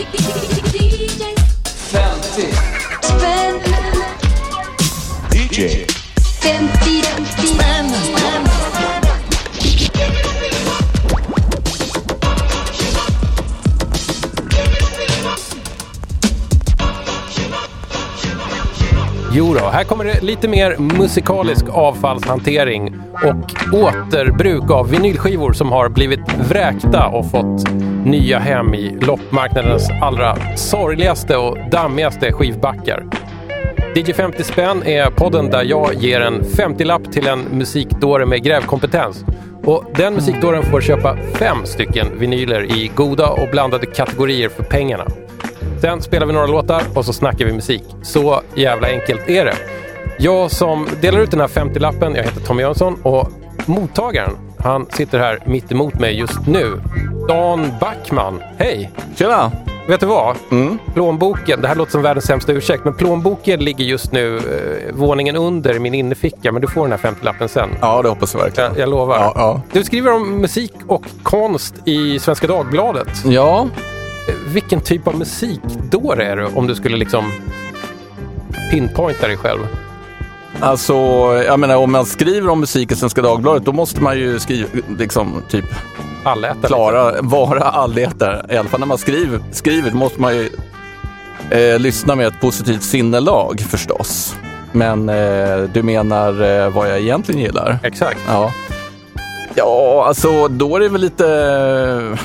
50 spänn, DJ 50 spänn. Jo då, här kommer det lite mer musikalisk avfallshantering och återbruk av vinylskivor som har blivit vräkta och fått nya hem i loppmarknadens allra sorgligaste och dammigaste skivbackar. DJ 50 spänn är podden där jag ger en 50-lapp till en musikdåre med grävkompetens. Och den musikdåren får köpa fem stycken vinyler i goda och blandade kategorier för pengarna. Sen spelar vi några låtar och så snackar vi musik. Så jävla enkelt är det. Jag som delar ut den här 50-lappen, jag heter Tommy Jönsson och mottagaren, han sitter här mitt emot mig just nu. Dan Backman, hej! Tjena! Vet du vad? Plånboken, det här låter som världens sämsta ursäkt, men plånboken ligger just nu eh, våningen under min innerficka, men du får den här 50-lappen sen. Ja, det hoppas jag verkligen. Jag, jag lovar. Ja, ja. Du skriver om musik och konst i Svenska Dagbladet. Ja, Vilken typ av musikdåre är du om du skulle liksom pinpointa dig själv? Alltså jag menar om man skriver om musik i Svenska Dagbladet då måste man ju skriva, liksom typ Allätare? klara, vara allätare. I alla fall när man skriver, skriver då måste man ju eh, lyssna med ett positivt sinnelag förstås. Men eh, du menar eh, vad jag egentligen gillar? Exakt. Ja. Ja, alltså då är det väl lite...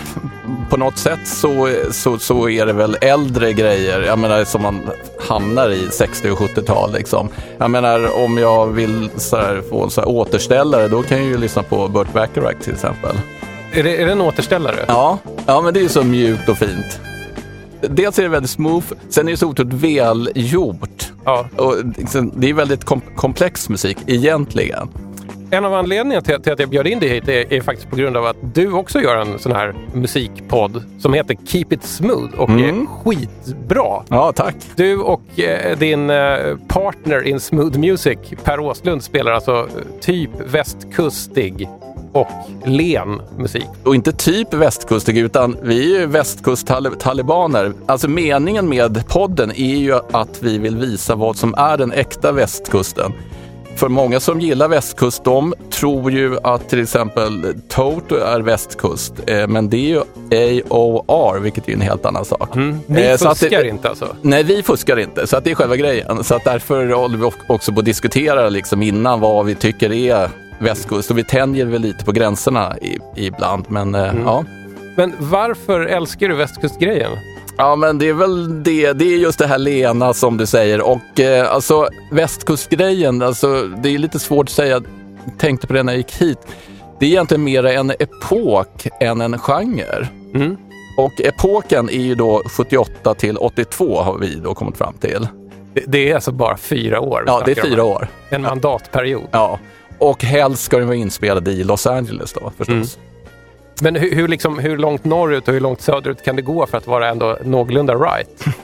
På något sätt så, så, så är det väl äldre grejer, jag menar som man hamnar i 60 och 70-tal liksom. Jag menar om jag vill här, få en så här återställare då kan jag ju lyssna på Burt Bacharach till exempel. Är det, är det en återställare? Ja, ja men det är ju så mjukt och fint. Dels är det väldigt smooth, sen är det så otroligt välgjort. Ja. Och liksom, det är väldigt kom komplex musik egentligen. En av anledningarna till, till att jag bjöd in dig hit är, är faktiskt på grund av att du också gör en sån här musikpodd som heter Keep It Smooth och Mm. är skitbra. Ja, tack. Du och eh, din eh, partner in Smooth Music, Per Åslund, spelar alltså eh, typ västkustig och len musik. Och inte typ västkustig, utan vi är ju västkust-talibaner. Alltså meningen med podden är ju att vi vill visa vad som är den äkta västkusten. För många som gillar västkust, de tror ju att till exempel Toto är västkust. Eh, men det är ju AOR, vilket är en helt annan sak. Ni Eh, fuskar det- inte alltså? Nej, vi fuskar inte, så att det är själva grejen. Så att därför håller vi också på att diskutera liksom innan vad vi tycker är västkust. Och vi tänjer väl lite på gränserna i, ibland, men eh, ja. Men varför älskar du västkustgrejen? Ja, men det är väl det. Det är just det här lena som du säger. Och eh, alltså västkustgrejen, alltså det är lite svårt att säga. Jag tänkte på det när jag gick hit. Det är egentligen mer en epok än en genre. Mm. Och epoken är ju då 78 till 82 har vi då kommit fram till. Det, det är alltså bara fyra år? Ja, det är om fyra år. En mandatperiod. Ja, och helst ska den vara inspelad i Los Angeles då förstås. Men hur, hur, liksom, hur långt norrut och hur långt söderut kan det gå för att vara ändå någorlunda right?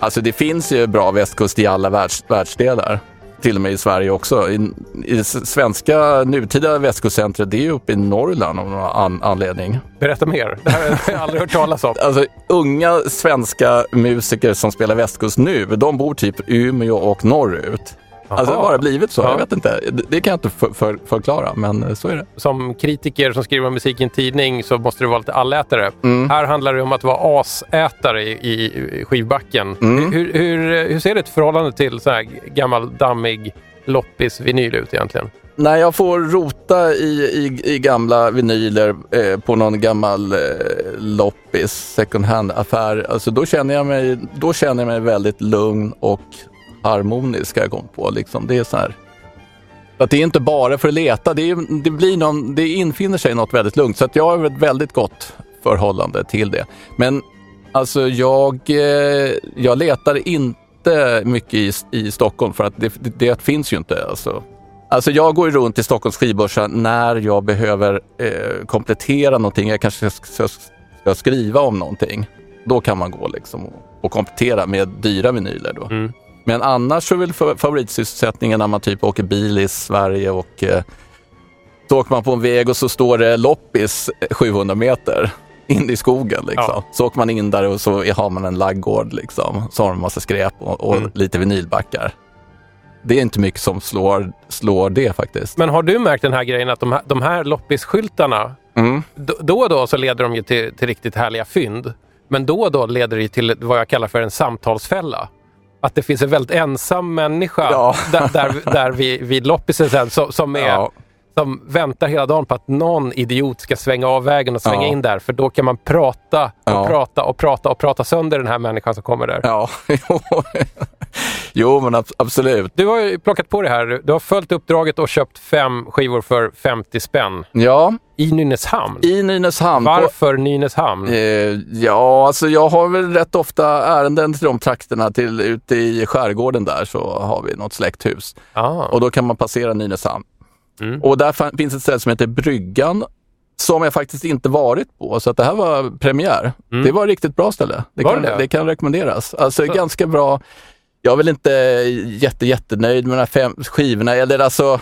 Alltså det finns ju bra västkust i alla världs, världsdelar. Till och med i Sverige också. I, i svenska nutida västkustcentret, det är ju uppe i Norrland av någon an, anledning. Berätta mer. Det här har jag aldrig hört talas om. Alltså unga svenska musiker som spelar västkust nu, de bor typ Umeå och norrut. Alltså det har bara blivit så, Ja. jag vet inte. Det, det kan jag inte för, för, förklara, men så är det. Som kritiker som skriver om musik i en tidning så måste du vara lite allätare. Mm. Här handlar det om att vara asätare i, i, i skivbacken. Mm. Hur, hur, hur ser ditt förhållande till så här gammal dammig loppis-vinyl ut egentligen? När jag får rota i, i, i gamla vinyler eh, på någon gammal eh, loppis, second hand-affär, alltså då, känner jag mig, då känner jag mig väldigt lugn och harmonisk. har Jag kom på. Liksom. Det är så här. Att det är inte bara för att leta, det, är, det, blir någon, det infinner sig något väldigt lugnt. Så att jag har ett väldigt gott förhållande till det. Men alltså jag, eh, jag letar inte mycket i, i Stockholm för att det, det, det finns ju inte. Alltså. Alltså jag går ju runt i Stockholms skivbörsa när jag behöver eh, komplettera någonting. Jag kanske ska, ska, ska skriva om någonting. Då kan man gå liksom och, och komplettera med dyra vinyler. Då. Mm. Men annars så är väl fa- favoritsysselsättningen när man typ åker bil i Sverige och eh, så åker man på en väg och så står det loppis eh, 700 meter. in i skogen. Liksom. Ja. Så åker man in där och så har man en laggård. Liksom. Så har man massa skräp och, och Mm. lite vinylbackar. Det är inte mycket som slår, slår det faktiskt. Men har du märkt den här grejen att de här, de här loppisskyltarna, Mm. då och då så leder de ju till, till riktigt härliga fynd. Men då och då leder det till vad jag kallar för en samtalsfälla. Att det finns en väldigt ensam människa Ja. där, där, där vid, vid loppisen sen, som, som, är, Ja. Som väntar hela dagen på att någon idiot ska svänga av vägen och svänga Ja. in där. För då kan man prata och Ja. prata och prata och prata sönder den här människan som kommer där. Ja, jo. men ab- absolut. Du har ju plockat på det här. Du har följt uppdraget och köpt fem skivor för 50 spänn Ja, i Nynäshamn. i Nynäshamn. på- Varför Nynäshamn? Eh, ja, alltså jag har väl rätt ofta ärenden till de trakterna. Till, ute i skärgården där så har vi något släkthus. Ah. Och då kan man passera Nynäshamn. Mm. Och där finns ett ställe som heter Bryggan som jag faktiskt inte varit på. Så att det här var premiär. Det var ett riktigt bra ställe. Det, Mm. Var kan, det det? det? kan rekommenderas. Alltså Så- ganska bra. Jag är väl inte jätte, jättenöjd med de här fem skivorna. Eller alltså,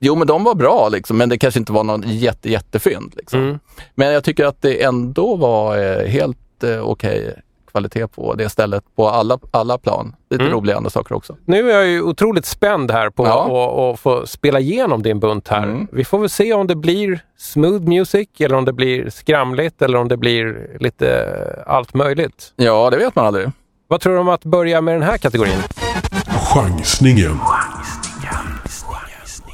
jo men de var bra liksom, men det kanske inte var någon jätte, jättefynd. Liksom. Mm. Men jag tycker att det ändå var eh, helt eh, okej kvalitet på det stället på alla, alla plan. Lite Mm. roliga andra saker också. Nu är jag ju otroligt spänd här på Ja. att få spela igenom din bunt här. Mm. Vi får väl se om det blir smooth music eller om det blir skramligt eller om det blir lite allt möjligt. Ja, det vet man aldrig. Vad tror du om att börja med den här kategorin? Chansningen.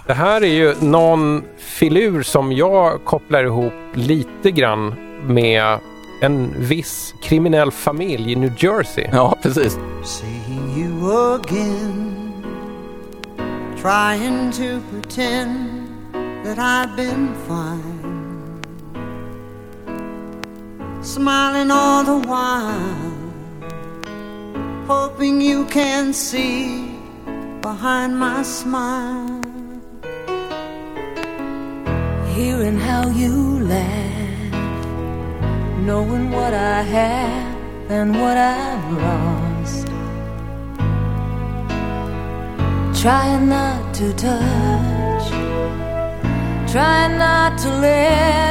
Det här är ju någon filur som jag kopplar ihop lite grann med en viss kriminell familj i New Jersey. Ja, precis. Seeing you again, trying to pretend that I've been fine, smiling all the while, hoping you can see behind my smile. Hearing how you laugh, knowing what I have and what I've lost. Trying not to touch, trying not to let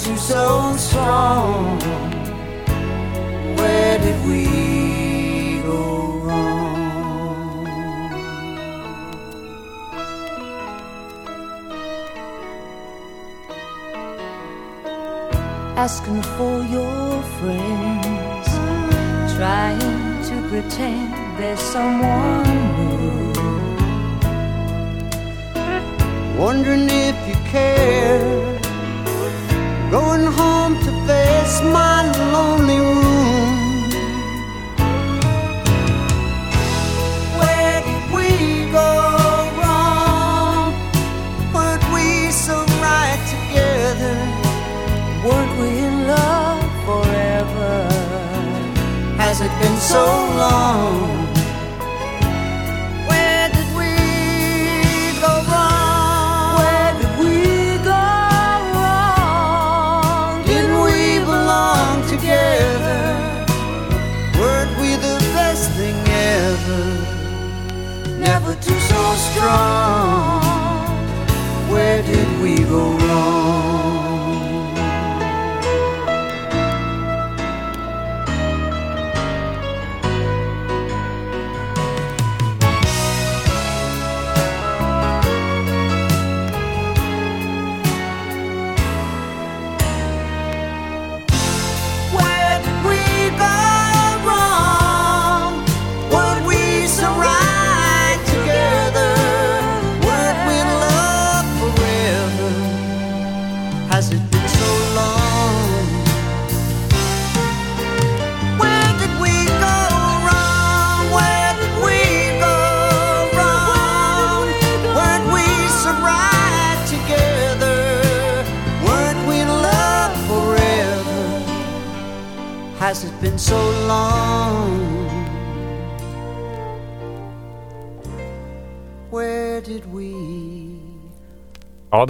two so strong. Where did we go wrong? asking for your friends, trying to pretend there's someone new. Wondering if you care. Going home to face my lonely room. Where did we go wrong? Weren't we so right together? Weren't we in love forever? Has it been so long?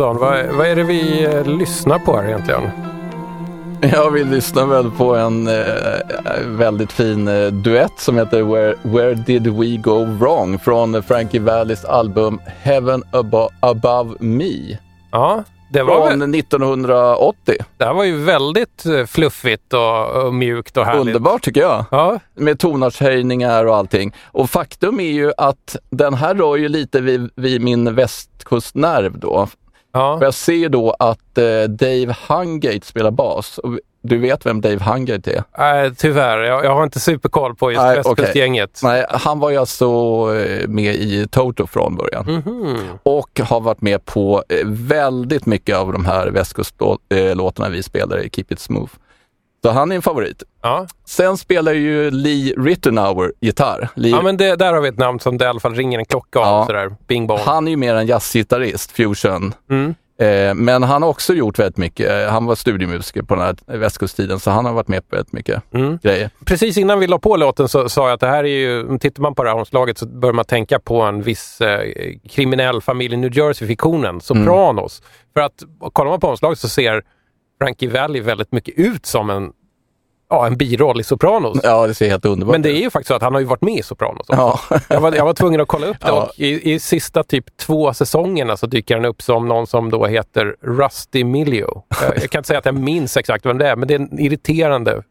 Dan, vad, vad är det vi eh, lyssnar på här egentligen? Jag vill lyssna väl på en eh, väldigt fin eh, duett som heter Where, Where Did We Go Wrong från Frankie Vallis album Heaven Abo Above Me Ja, det var, väl- från 1980. det här var ju väldigt eh, fluffigt och, och mjukt och härligt. Underbart tycker jag. Ja, med tonartshöjningar och allting. Och faktum är ju att den här rör ju lite vid, vid min västkustnerv då. Ja. För jag ser då att eh, Dave Hungate spelar bas. Och du vet vem Dave Hungate är? Nej, tyvärr. Jag, jag har inte superkoll på just Nej, västkustgänget. Nej, han var ju alltså eh, med i Toto från början. Mhm. Och har varit med på eh, väldigt mycket av de här västkustlåtarna vi spelar i Keep It Smooth. Så han är en favorit. Ja. Sen spelar ju Lee Rittenauer gitarr. Lee ja, men det, där har vi ett namn som det i alla fall ringer en klocka av. Ja. Sådär. Bing bong. Han är ju mer en jazzgitarrist, fusion. Mm. Eh, men han har också gjort väldigt mycket. Eh, Han var studiemusiker på den här västkusttiden, så han har varit med på väldigt mycket Mm. grejer. Precis innan vi la på låten så sa jag att det här är ju, tittar man på det här omslaget så bör man tänka på en viss eh, kriminell familj i New Jersey-fiktionen, Sopranos. För att kollar man på omslaget så ser Frankie Valli väldigt mycket ut som en, ja, en biroll i Sopranos. Ja, det ser helt underbart Men det är ju faktiskt så att han har ju varit med i Sopranos också. Ja. Jag var, jag var tvungen att kolla upp det Ja. och i, i sista typ två säsongerna så dyker han upp som någon som då heter Rusty Millio. Jag, jag kan inte säga att jag minns exakt vem det är, men det är en irriterande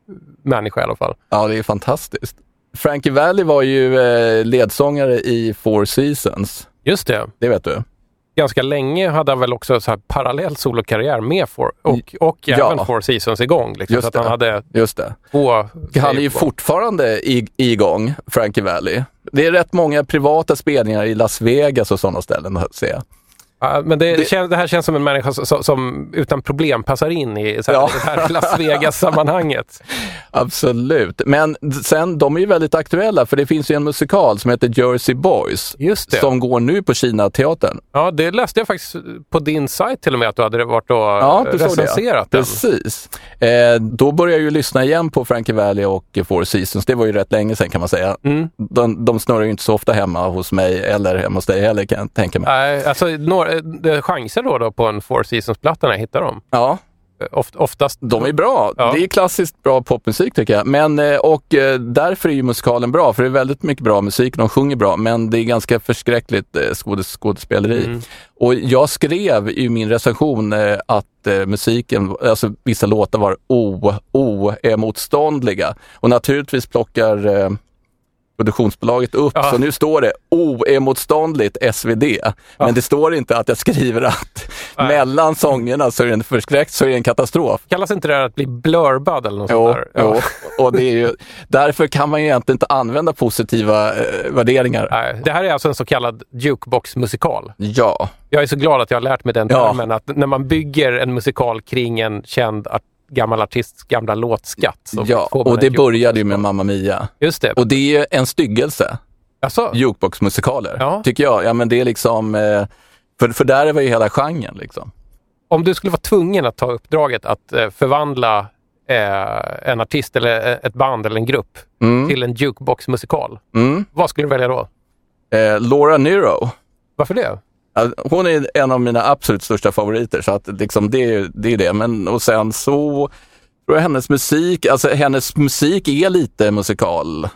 människa i alla fall. ja, det är fantastiskt. Frankie Valli var ju eh, ledsångare i Four Seasons. Just det. Det vet du? Ganska länge hade han väl också så här parallell solokarriär med Four, och, och Ja. även Four Seasons igång. Liksom, Just så att han det. hade Just det. två... Han är ju på. fortfarande i, igång, Frankie Valli. Det är rätt många privata spelningar i Las Vegas och sådana ställen, att säga. Ja, men det, Det- det här känns som en människa som, som utan problem passar in i så här, Ja. det här Las Vegas-sammanhanget. Absolut. Men sen, de är ju väldigt aktuella, för det finns ju en musikal som heter Jersey Boys. Just det. Som går nu på Kina-teatern. Ja, det läste jag faktiskt på din sajt till och med att du hade varit och Ja, det. recenserat den. Precis. Eh, då började jag ju lyssna igen på Frankie Valli och Four Seasons. Det var ju rätt länge sedan kan man säga. Mm. De, de snurrar ju inte så ofta hemma hos mig eller hemma hos dig heller kan jag tänka mig. Nej, alltså några, det är chanser då, då på en Four Seasons-platta när jag hittar dem. Ja, Oft, oftast. de är bra. Ja. Det är klassiskt bra popmusik tycker jag. Men, eh, och eh, därför är ju musikalen bra, för det är väldigt mycket bra musik. De sjunger bra, men det är ganska förskräckligt eh, skådes, skådespeleri. Mm. Och jag skrev i min recension eh, att eh, musiken, alltså vissa låtar var o- oemotståndliga. Och naturligtvis plockar eh, produktionsbolaget upp, Ja. så nu står det oemotståndligt SvD. Men det står inte att jag skriver att Nej. mellan sångerna så är det en förskräckt, så är det en katastrof. Kallas inte det här att bli blurbad eller något Jo, sånt där? jo. och det är ju, därför kan man ju egentligen inte använda positiva eh, värderingar. Nej, det här är alltså en så kallad jukebox-musikal. Ja, Jag är så glad att jag har lärt mig den Ja. termen. Att när man bygger en musikal kring en känd art, gammal artists gamla låtskatt. ja. och det började ju med. Mamma Mia. Just det. Och det är ju en styggelse, Alltså, jukeboxmusikaler, Ja. tycker jag. Ja, men det är liksom, eh, för, för där var ju hela genren. Liksom. om du skulle vara tvungen att ta uppdraget att eh, förvandla eh, en artist eller eh, ett band eller en grupp till en jukebox-musikal. Mm. Vad skulle du välja då? Eh, Laura Nyro, Varför det? Hon är en av mina absolut största favoriter, så att liksom det, är- det är det. Men, och sen så tror jag hennes musik, alltså hennes musik är lite musikal.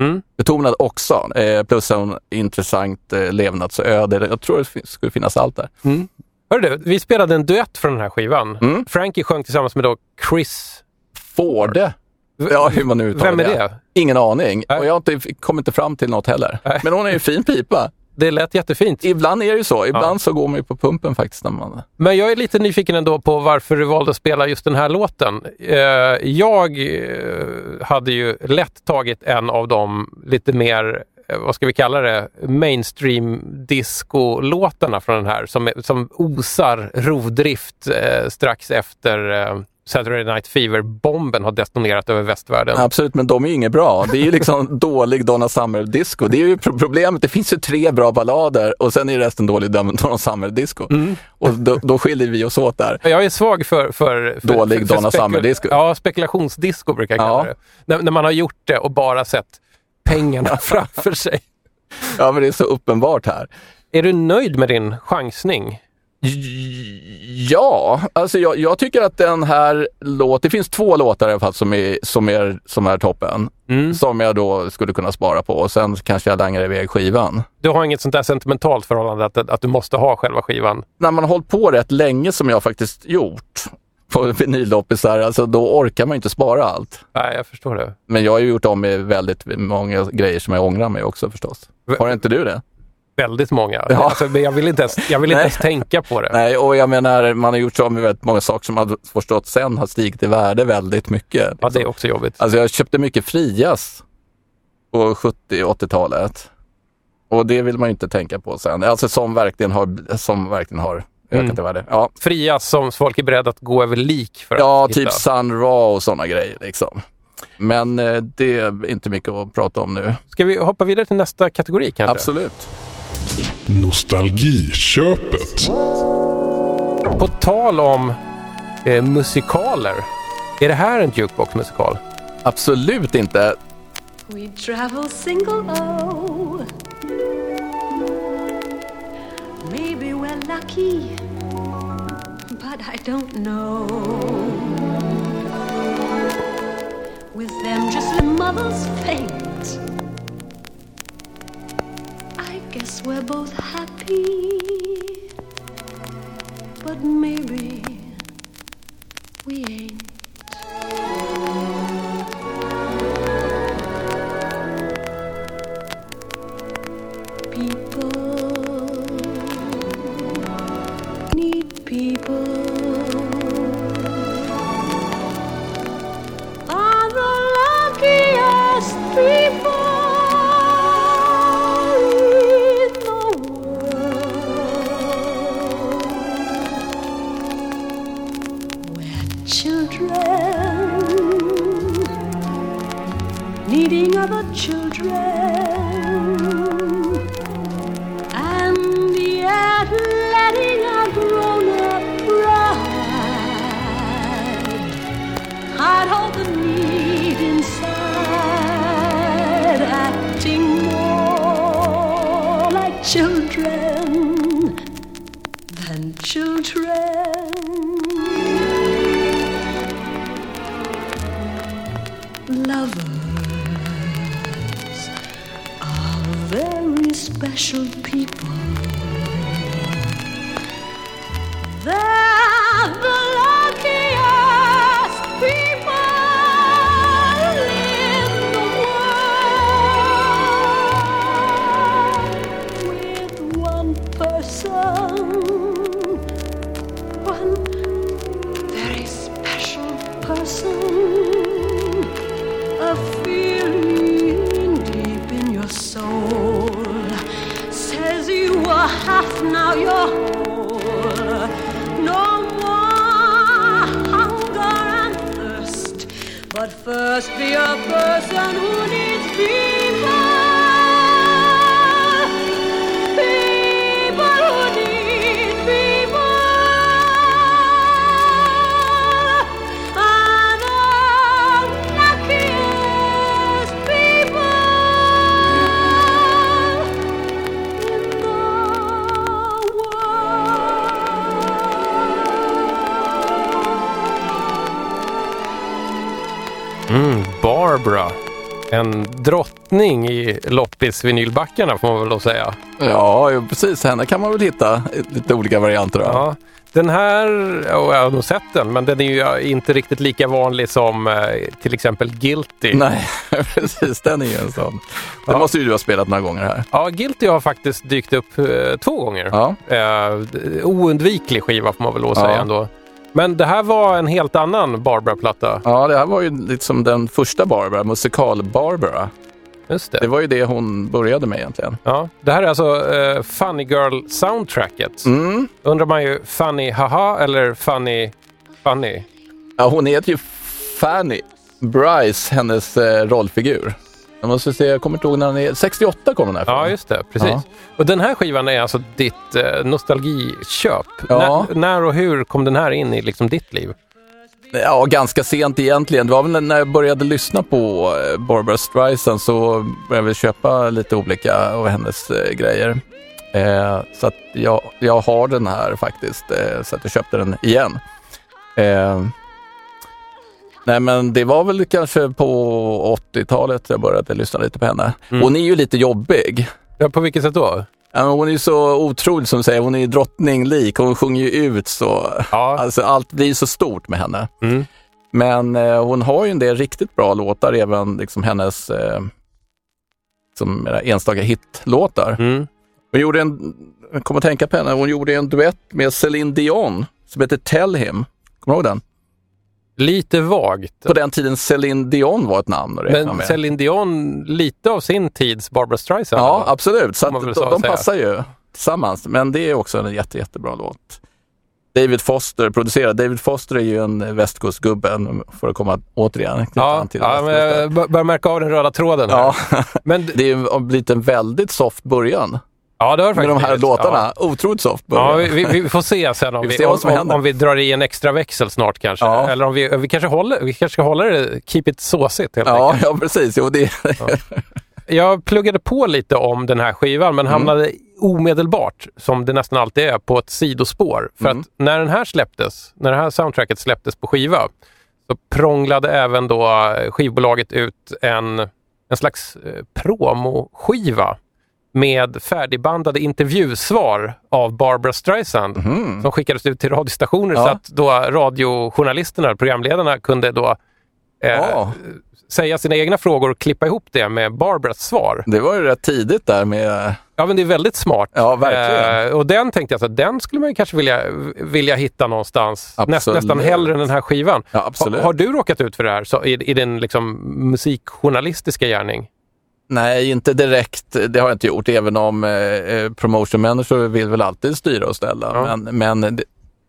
Mm. Betonad också, eh, plus en intressant eh, levnadsöde. Jag tror det skulle finnas allt där. Hörru du, vi spelade en duett från den här skivan. Mm. Frankie sjöng tillsammans med då Chris. Forde. Ja, hur man nu uttalar Vem är det? Ingen aning. Nej. Och jag inte, kom inte fram till något heller. Nej. Men hon är ju fin pipa. Det lät jättefint. Ibland är det ju så. Ibland så går man ju på pumpen faktiskt. När man... Men jag är lite nyfiken ändå på varför du valde att spela just den här låten. Eh, jag eh, hade ju lätt tagit en av de lite mer, eh, vad ska vi kalla det, mainstream disco-låtarna från den här som, som osar rovdrift eh, strax efter eh, Saturday Night Fever-bomben har detonerat över västvärlden. Absolut, men de är ju inget bra. Det är ju liksom dålig Donna Summer-disco. Det är ju pro- problemet. Det finns ju tre bra ballader och sen är resten dålig Donna Summer-disco. Mm. Och då, då skiljer vi oss åt där. Jag är svag för... för, för Dålig för Donna Summer-disco. Ja, spekulationsdisco brukar jag kalla Ja. det. När, när man har gjort det och bara sett pengarna framför sig. Ja, men det är så uppenbart här. Är du nöjd med din chansning? Ja, alltså jag, jag tycker att den här låt, det finns två låtar i alla fall som är, som är, som är toppen. Mm. Som jag då skulle kunna spara på och sen kanske jag langar iväg skivan. Du har inget sånt där sentimentalt förhållande att, att du måste ha själva skivan? När man har hållit på rätt länge som jag faktiskt gjort på vinyloppisar, alltså då orkar man inte spara allt. Nej, jag förstår det. Men jag har ju gjort om med väldigt många grejer som jag ångrar mig också förstås. Har inte du det? Väldigt många. Ja. Alltså, jag vill inte ens, jag vill inte ens tänka på det. Nej, och jag menar, man har gjort så med väldigt många saker som man har förstått sen har stigit i värde väldigt mycket. Ja, liksom. det är också jobbigt. Alltså jag köpte mycket Frias på 70 och 80-talet. Och det vill man ju inte tänka på sen. Alltså som verkligen har, som verkligen har ökat Mm. i värde. Ja, Fria som folk är beredda att gå över lik för ja att typ hitta. Sun Ra och sådana grejer liksom. Men eh, det är inte mycket att prata om nu. Ska vi hoppa vidare till nästa kategori kanske? Absolut. Nostalgiköpet. På tal om eh, musikaler. Är det här en jukebox-musikal? Absolut inte. We travel single, oh. Maybe we're lucky, but I don't know. With them just a mother's fate. Guess we're both happy, but maybe we ain't. Mm, Barbara. En drottning i loppis-vinylbackarna får man väl då säga. Ja, precis. Henne kan man väl hitta i lite olika varianter av. Ja. Den här, och jag har nog sett den, men den är ju inte riktigt lika vanlig som eh, till exempel Guilty. Nej, precis. Den är ju en sån. Den Ja. måste ju du ha spelat några gånger här. Ja, Guilty har faktiskt dykt upp eh, två gånger. Ja. Eh, oundviklig skiva får man väl lov att Ja. säga ändå. Men det här var en helt annan Barbara-platta. Ja, det här var ju liksom den första Barbara, musikal-Barbara. Just det. Det var ju det hon började med egentligen. Ja, det här är alltså eh, Funny Girl-soundtracket. Mm. Undrar man ju Funny Haha eller Funny Funny? Ja, hon heter ju Fanny Bryce, hennes eh, rollfigur. Jag måste se, jag kommer inte ihåg när den är. 68 kom den här Ja, från. just det. Precis. Ja. Och den här skivan är alltså ditt eh, nostalgiköp. Ja. När, när och hur kom den här in i liksom ditt liv? Ja, ganska sent egentligen. Det var väl när jag började lyssna på eh, Barbara Streisand så började jag köpa lite olika av hennes eh, grejer. Eh, så att jag, jag har den här faktiskt, eh, så att jag köpte den igen. Nej men det var väl kanske på 80-talet jag började lyssna lite på henne. Hon är ju lite jobbig. Ja, på vilket sätt då? Hon är ju så otrolig som säger, hon är ju drottninglik. Hon sjunger ju ut så. Ja. Alltså, allt blir så stort med henne. Mm. Men eh, hon har ju en del riktigt bra låtar, även liksom hennes eh, som era enstaka hitlåtar. Mm. Hon gjorde en, jag kommer att tänka på henne, hon gjorde en duett med Celine Dion som heter Tell Him. Kommer du ihåg den? Lite vagt. På den tiden Celine Dion var ett namn att räkna Men med. Celine Dion, lite av sin tids Barbara Streisand. Ja, va? absolut. Så att de, de passar ju tillsammans. Men det är också en jätte, jättebra låt. David Foster producerar. David Foster är ju en västkustgubbe, för att komma återigen Ja, till ja men jag bör- börjar märka av den röda tråden. Här. Ja, Men, det är blivit en väldigt soft början ja, det har det med faktiskt de här blivit. låtarna. Otroligt soft Ja, ja vi, vi, får se sen om Vi vi, om, om, om vi drar i en extra växel snart kanske. Ja. Eller om vi, vi, kanske håller, vi kanske ska hålla det, keep it såsigt helt Ja, enkelt. ja, precis. Jo, det, Jag pluggade på lite om den här skivan men hamnade omedelbart, som det nästan alltid är, på ett sidospår. För att när den här släpptes, när det här soundtracket släpptes på skiva, så prånglade även då skivbolaget ut en, en slags eh, promoskiva med färdigbandade intervjusvar av Barbara Streisand som skickades ut till radiostationer Ja. så att då radiojournalisterna, programledarna, kunde då eh, Ja. säga sina egna frågor och klippa ihop det med Barbaras svar. det var ju rätt tidigt där med... Ja, men det är väldigt smart. Ja, verkligen. Eh, och den tänkte jag, så att den skulle man ju kanske vilja, vilja hitta någonstans. Näst, nästan hellre än den här skivan. Ja, absolut. Har, har du råkat ut för det här så, i, i din liksom, musikjournalistiska gärning? Nej, inte direkt. Det har jag inte gjort, även om eh, eh, promotion-människor vill väl alltid styra och ställa. Ja. Men, men det,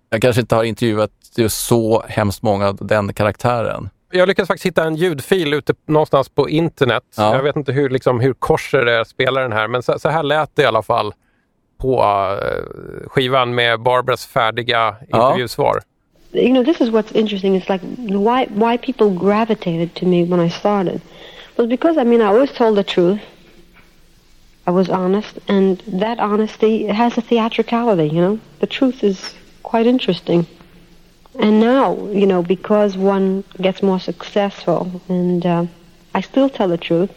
jag kanske inte har intervjuat just så hemskt många av den karaktären. Jag lyckades faktiskt hitta en ljudfil ute någonstans på internet. Ja. Jag vet inte hur, liksom, hur Korser spelar den här, men så, så här lät det i alla fall på eh, skivan med Barbaras färdiga Ja. intervjusvar. you know, this is what's interesting. It's like why why people gravitated to me when I started was because I mean I always told the truth. I was honest, and that honesty has a theatricality. You know, the truth is quite interesting. And now, you know, because one gets more successful, and uh, I still tell the truth.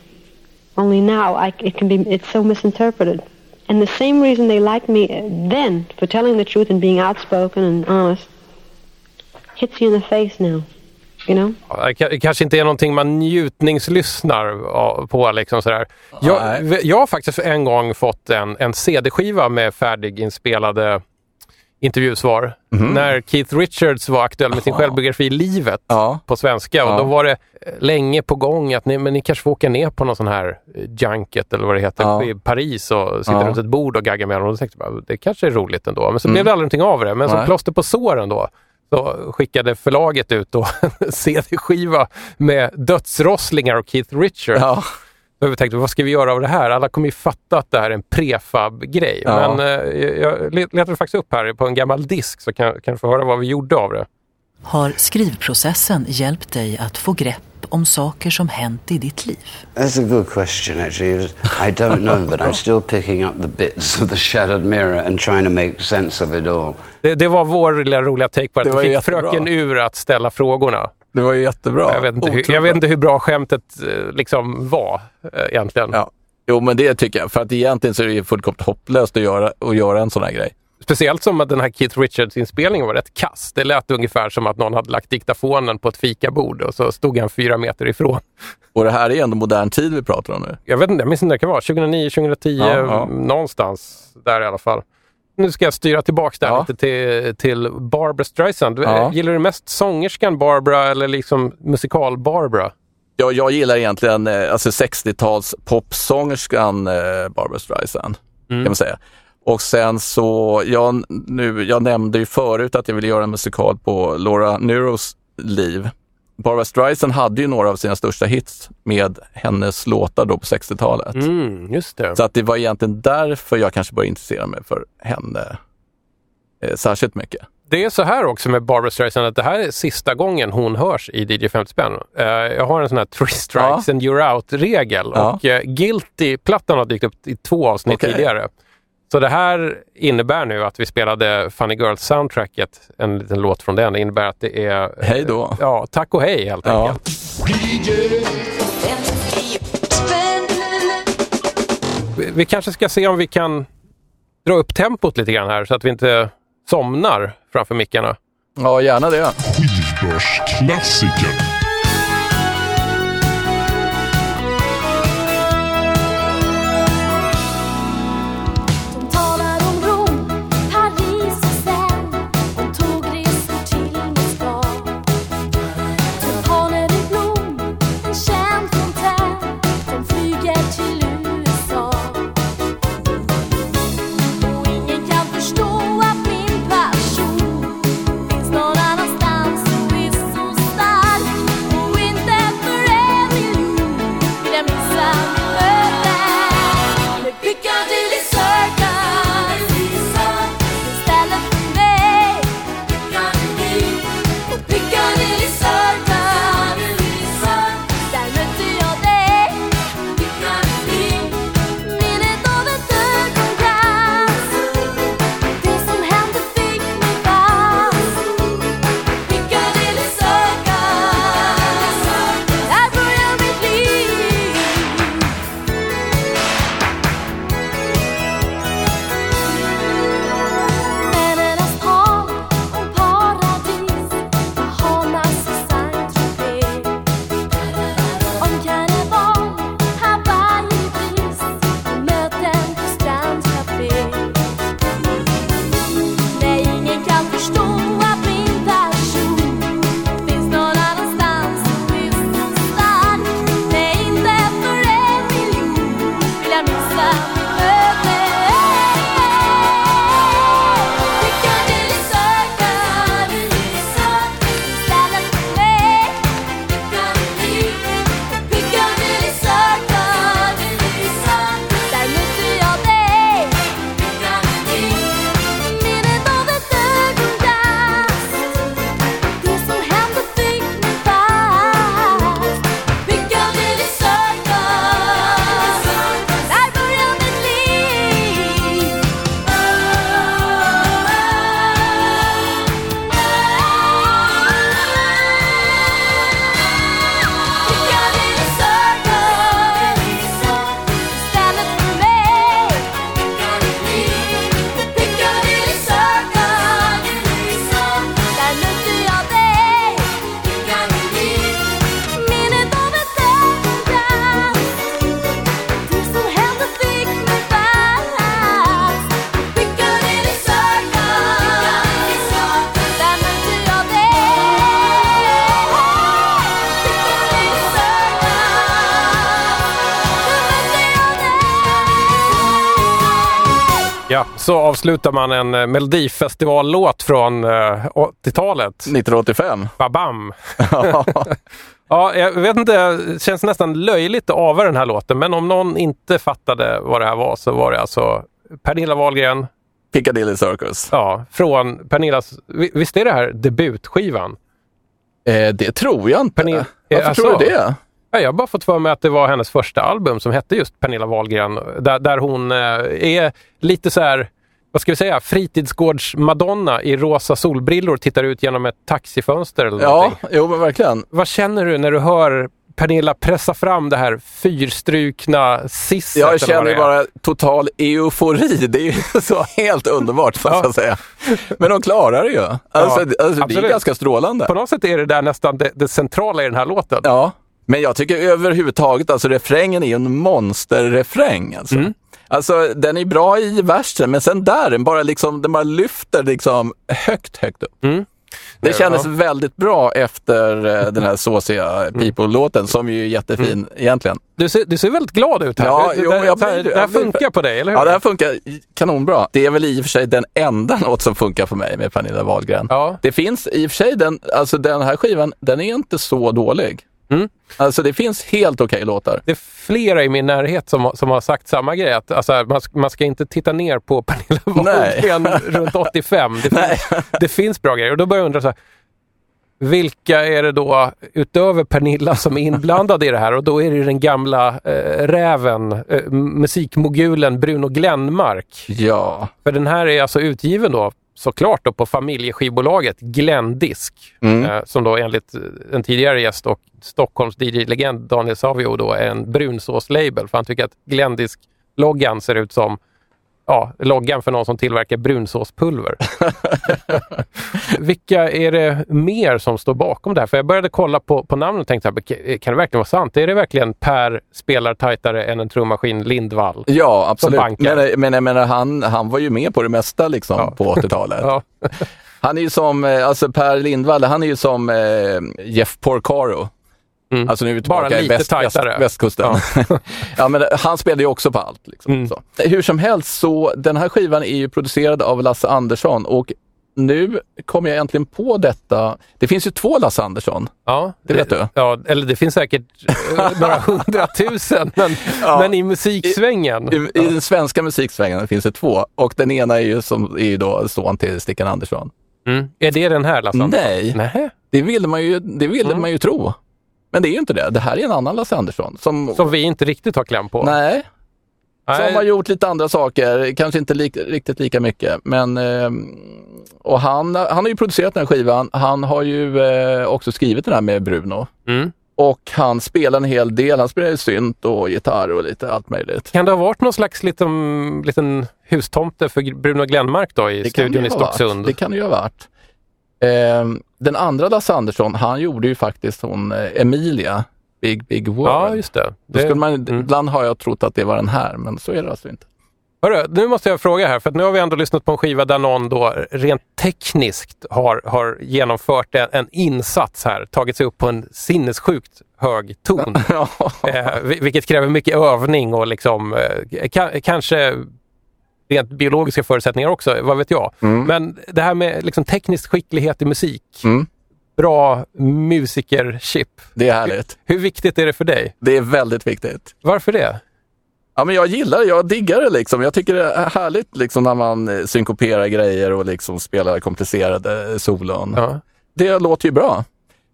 Only now, I, it can be it's so misinterpreted. And the same reason they liked me then for telling the truth and being outspoken and honest hits you in the face now. You know? Det ka- det kanske inte är någonting man njutningslyssnar på. Liksom sådär. Jag, jag har faktiskt för en gång fått en, en CD-skiva med färdiginspelade intervjusvar. När Keith Richards var aktuell med sin självbiografi Livet Ja. på svenska. Ja. Och då var det eh, länge på gång att ni, men ni kanske får åka ner på någon sån här eh, junket eller vad det heter Ja. i Paris och sitta Ja. runt ett bord och gagga med dem. Och då tänkte jag det kanske är roligt ändå. Men så blev det aldrig någonting av det. Men som plåster på såren då så skickade förlaget ut då en CD-skiva med dödsrosslingar och Keith Richards. Ja, Då vi tänkte, vad ska vi göra av det här? Alla kommer ju fatta att det här är en prefab-grej. Ja. Men eh, jag letade faktiskt upp här på en gammal disk så kan, kan du få höra vad vi gjorde av det. Har skrivprocessen hjälpt dig att få grepp om saker som hänt i ditt liv? That's a good question, actually. I don't know, but I'm still picking up the bits of the shattered mirror and trying to make sense of it all. Det, det var vår lilla roliga take på det. Det fick jättebra. fröken Ur att ställa frågorna. det var ju jättebra. Jag, vet inte hur, jag vet bra. inte hur bra skämtet eh, liksom var eh, egentligen. Ja. Jo, men det tycker jag. För att egentligen så är det ju fullkomligt hopplöst att göra, att göra en sån här grej. Speciellt som att den här Keith Richards-inspelningen var rätt kass. Det lät ungefär som att någon hade lagt diktafonen på ett fikabord och så stod han fyra meter ifrån. Och det här är ändå modern tid vi pratar om nu. Jag vet inte, jag minns inte när det kan vara. 2009, 2010, Ja, ja. någonstans där i alla fall. Nu ska jag styra tillbaks där Ja. lite till, till Barbara Streisand. Ja. Gillar du mest sångerskan Barbara eller liksom musikal Barbara? Jag, gillar egentligen eh, alltså 60-tals popsångerskan eh, Barbra Streisand. Kan man säga. Och sen så, jag, nu, jag nämnde ju förut att jag ville göra en musikal på Laura Nyros liv. Barbra Streisand hade ju några av sina största hits med hennes låtar då på 60-talet. Mm, just det. Så att det var egentligen därför jag kanske började intressera mig för henne eh, särskilt mycket. Det är så här också med Barbara Streisand att det här är sista gången hon hörs i DJ 50 spänn. Eh, jag har en sån här three strikes Ja. and you're out-regel Ja. och uh, Guilty-plattan har dykt upp i två avsnitt Okej. tidigare. Så det här innebär nu att vi spelade Funny Girls-soundtracket, en liten låt från den. Det innebär att det är... Hej då. Ja, tack och hej helt Ja. enkelt. Vi- Vi kanske ska se om vi kan dra upp tempot lite grann här så att vi inte somnar framför mickarna. Ja, gärna det. Skivbörsklassiker. Ja, så avslutar man en eh, Melodifestivallåt från eh, 80-talet. 1985. Babam! ja, jag vet inte, det känns nästan löjligt att ava den här låten, men om någon inte fattade vad det här var så var det alltså Pernilla Wahlgren, Piccadilly Circus. ja, från Pernillas, vi- visst är det här debutskivan? Eh, det tror jag inte. Pernilla- Varför alltså- tror du det? Ja, jag har bara fått för mig att det var hennes första album som hette just Pernilla Wahlgren. Där, där hon eh, är lite så här, vad ska vi säga, fritidsgårds-Madonna i rosa solbrillor tittar ut genom ett taxifönster eller Ja, någonting. jo men verkligen. Vad känner du när du hör Pernilla pressa fram det här fyrstrukna sisset? Jag känner bara total eufori. Det är ju så helt underbart, måste jag säga. Men de klarar det ju. Alltså, Ja, alltså, det är ganska strålande. På något sätt är det där nästan det, det centrala i den här låten. Ja, men jag tycker överhuvudtaget, alltså refrängen är en monsterrefräng. Alltså. Mm. Alltså den är bra i versen, men sen där, den bara, liksom, den bara lyfter liksom högt, högt upp. Mm. Det Ja. kändes väldigt bra efter eh, den här såsiga Mm. People-låten som ju är jättefin egentligen. Du, ser, du ser väldigt glad ut här. Ja, det, jo, det, jag så här, det här funkar på dig, eller hur? Ja, det här funkar kanonbra. Det är väl i och för sig den enda låt som funkar för mig med Pernilla Wahlgren. Ja. Det finns i och för sig, den, alltså den här skivan, den är inte så dålig. Mm. Alltså det finns helt okej låtar. Det är flera i min närhet som, som har sagt samma grej. Att, alltså, man, ska- man ska inte titta ner på Pernilla Wahlgren runt 85. Det finns, det finns bra grejer. Och då börjar jag undra, så här, vilka är det då utöver Pernilla som är inblandade i det här? Och då är det den gamla eh, räven, eh, musikmogulen Bruno Glenmark. Ja. För den här är alltså utgiven då såklart då på familjeskivbolaget Glendisk. Mm. Eh, som då enligt en tidigare gäst och Stockholms DJ-legend Daniel Savio då är en brunsås-label. För han tycker att Glendisk-loggan ser ut som ja, loggan för någon som tillverkar brunsåspulver. Vilka är det mer som står bakom det här? För jag började kolla på, på namnet och tänkte, här, kan det verkligen vara sant? Är det verkligen Per spelar tajtare än en trummaskin Lindvall? Ja, absolut. Men, men jag menar, han, han var ju med på det mesta liksom, Ja. på 80-talet. Ja. Han är ju som, eh, alltså Per Lindvall, han är ju som eh, Jeff Porcaro. Mm. Alltså nu är vi tillbaka Bara i lite väst, väst, tajtare. västkusten. Ja. men han spelar ju också på allt. Liksom, Mm. Hur som helst, så den här skivan är ju producerad av Lasse Andersson och nu kom jag äntligen på detta. Det finns ju två Lasse Andersson. Ja, Det vet du. Ja, eller det finns säkert eh, några hundratusen, men, Ja. men i musiksvängen. I, I den svenska musiksvängen finns det två och den ena är ju, som, är ju då son till Stickan Andersson. Mm. Är det den här Lasse Andersson? Nej, Nej. det ville man ju, det ville Mm. man ju tro. Men det är ju inte det. Det här är en annan Lasse Andersson. Som, Som vi inte riktigt har kläm på. nej, Nej. som har gjort lite andra saker. Kanske inte lik, riktigt lika mycket. Men, ehm, och han, han har ju producerat den här skivan. Han har ju eh, också skrivit den här med Bruno. Mm. Och han spelar en hel del. Han spelar ju synt och gitarr och lite allt möjligt. Kan det ha varit någon slags liten, liten hustomte för Bruno Glenmark då i Det studion i. Stocksund? Det kan det ju ha varit. Ehm, den andra Lasse Andersson, han gjorde ju faktiskt hon eh, Emilia, Big Big World. Ja, just det. Det skulle man, mm. Ibland har jag trott att det var den här, men så är det alltså inte. Hörru, nu måste jag fråga här, för nu har vi ändå lyssnat på en skiva där någon då rent tekniskt har, har genomfört en, en insats här, tagit sig upp på en sinnessjukt hög ton. Eh, vi- vilket kräver mycket övning och liksom, eh, ka, kanske rent biologiska förutsättningar också, vad vet jag. Men det här med liksom teknisk skicklighet i musik, Mm. bra musikerchip. Det är härligt. Hur viktigt är det för dig? Det är väldigt viktigt. Varför det? Ja, men jag gillar det, jag diggar det liksom. Jag tycker det är härligt liksom när man eh, synkoperar grejer och liksom spelar komplicerade solon. Ja. Det låter ju bra.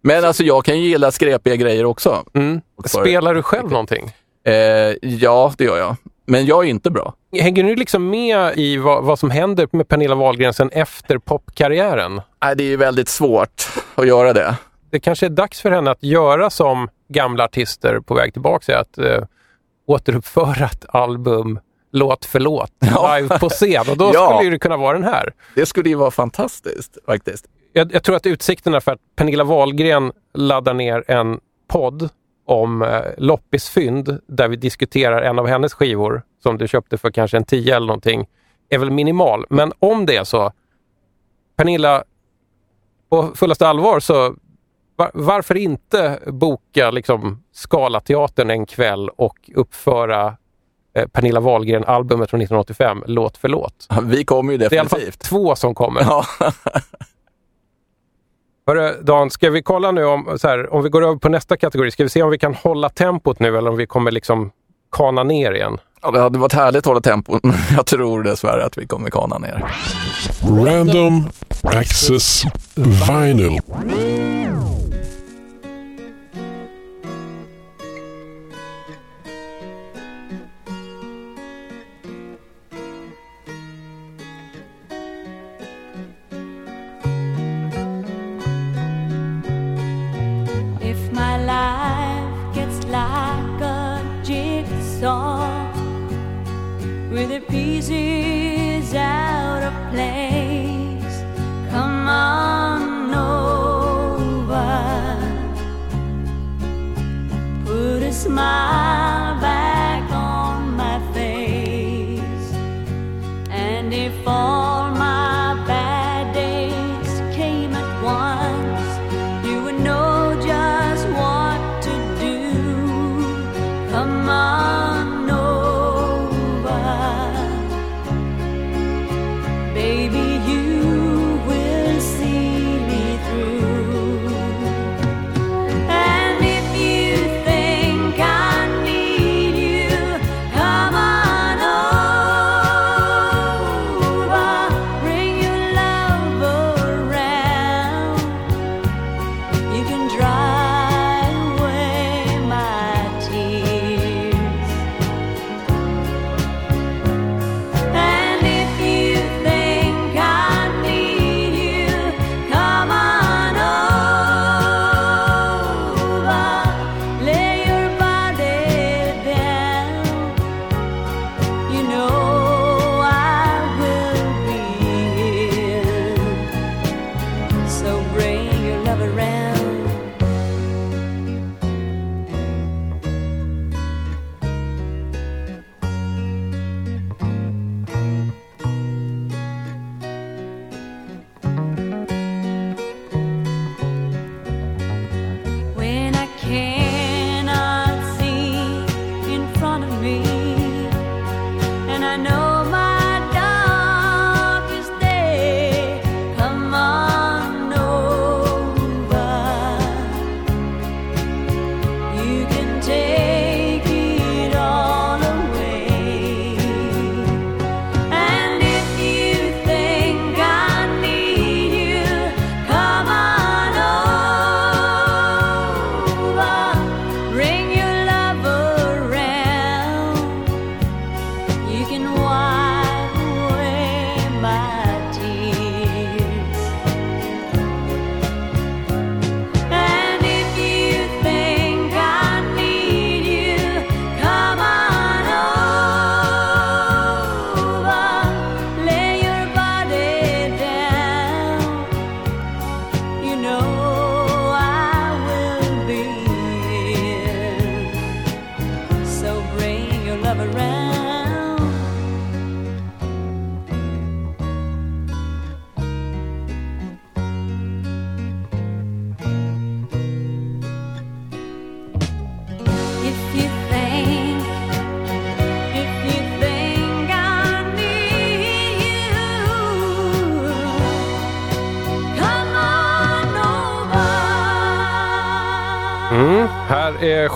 Men alltså jag kan ju gilla skräpiga grejer också. Mm. Spelar du själv någonting? Eh, ja, det gör jag. Men jag är inte bra. Hänger du liksom med i vad, vad som händer med Pernilla Wahlgren sen efter popkarriären? Nej, det är ju väldigt svårt att göra det. Det kanske är dags för henne att göra som gamla artister på väg tillbaka, att eh, återuppföra ett album låt för låt live på scen. Och då Ja. skulle det kunna vara den här. Det skulle ju vara fantastiskt faktiskt. Jag, jag tror att utsikterna för att Pernilla Wahlgren laddar ner en podd om eh, loppisfynd där vi diskuterar en av hennes skivor som du köpte för kanske en 10 eller någonting är väl minimal. Men om det är så, Pernilla, på fullaste allvar så var, varför inte boka liksom Scalateatern en kväll och uppföra eh, Pernilla Wahlgren-albumet från 1985, låt för låt? Vi kommer ju Det är i alla fall definitivt. två som kommer. Ja. Hörru, Dan, ska vi kolla nu om, så här, om vi går över på nästa kategori, ska vi se om vi kan hålla tempot nu eller om vi kommer liksom kana ner igen? ja, det hade varit härligt att hålla tempo. Jag tror dessvärre att vi kommer kana ner. Random Access Vinyl.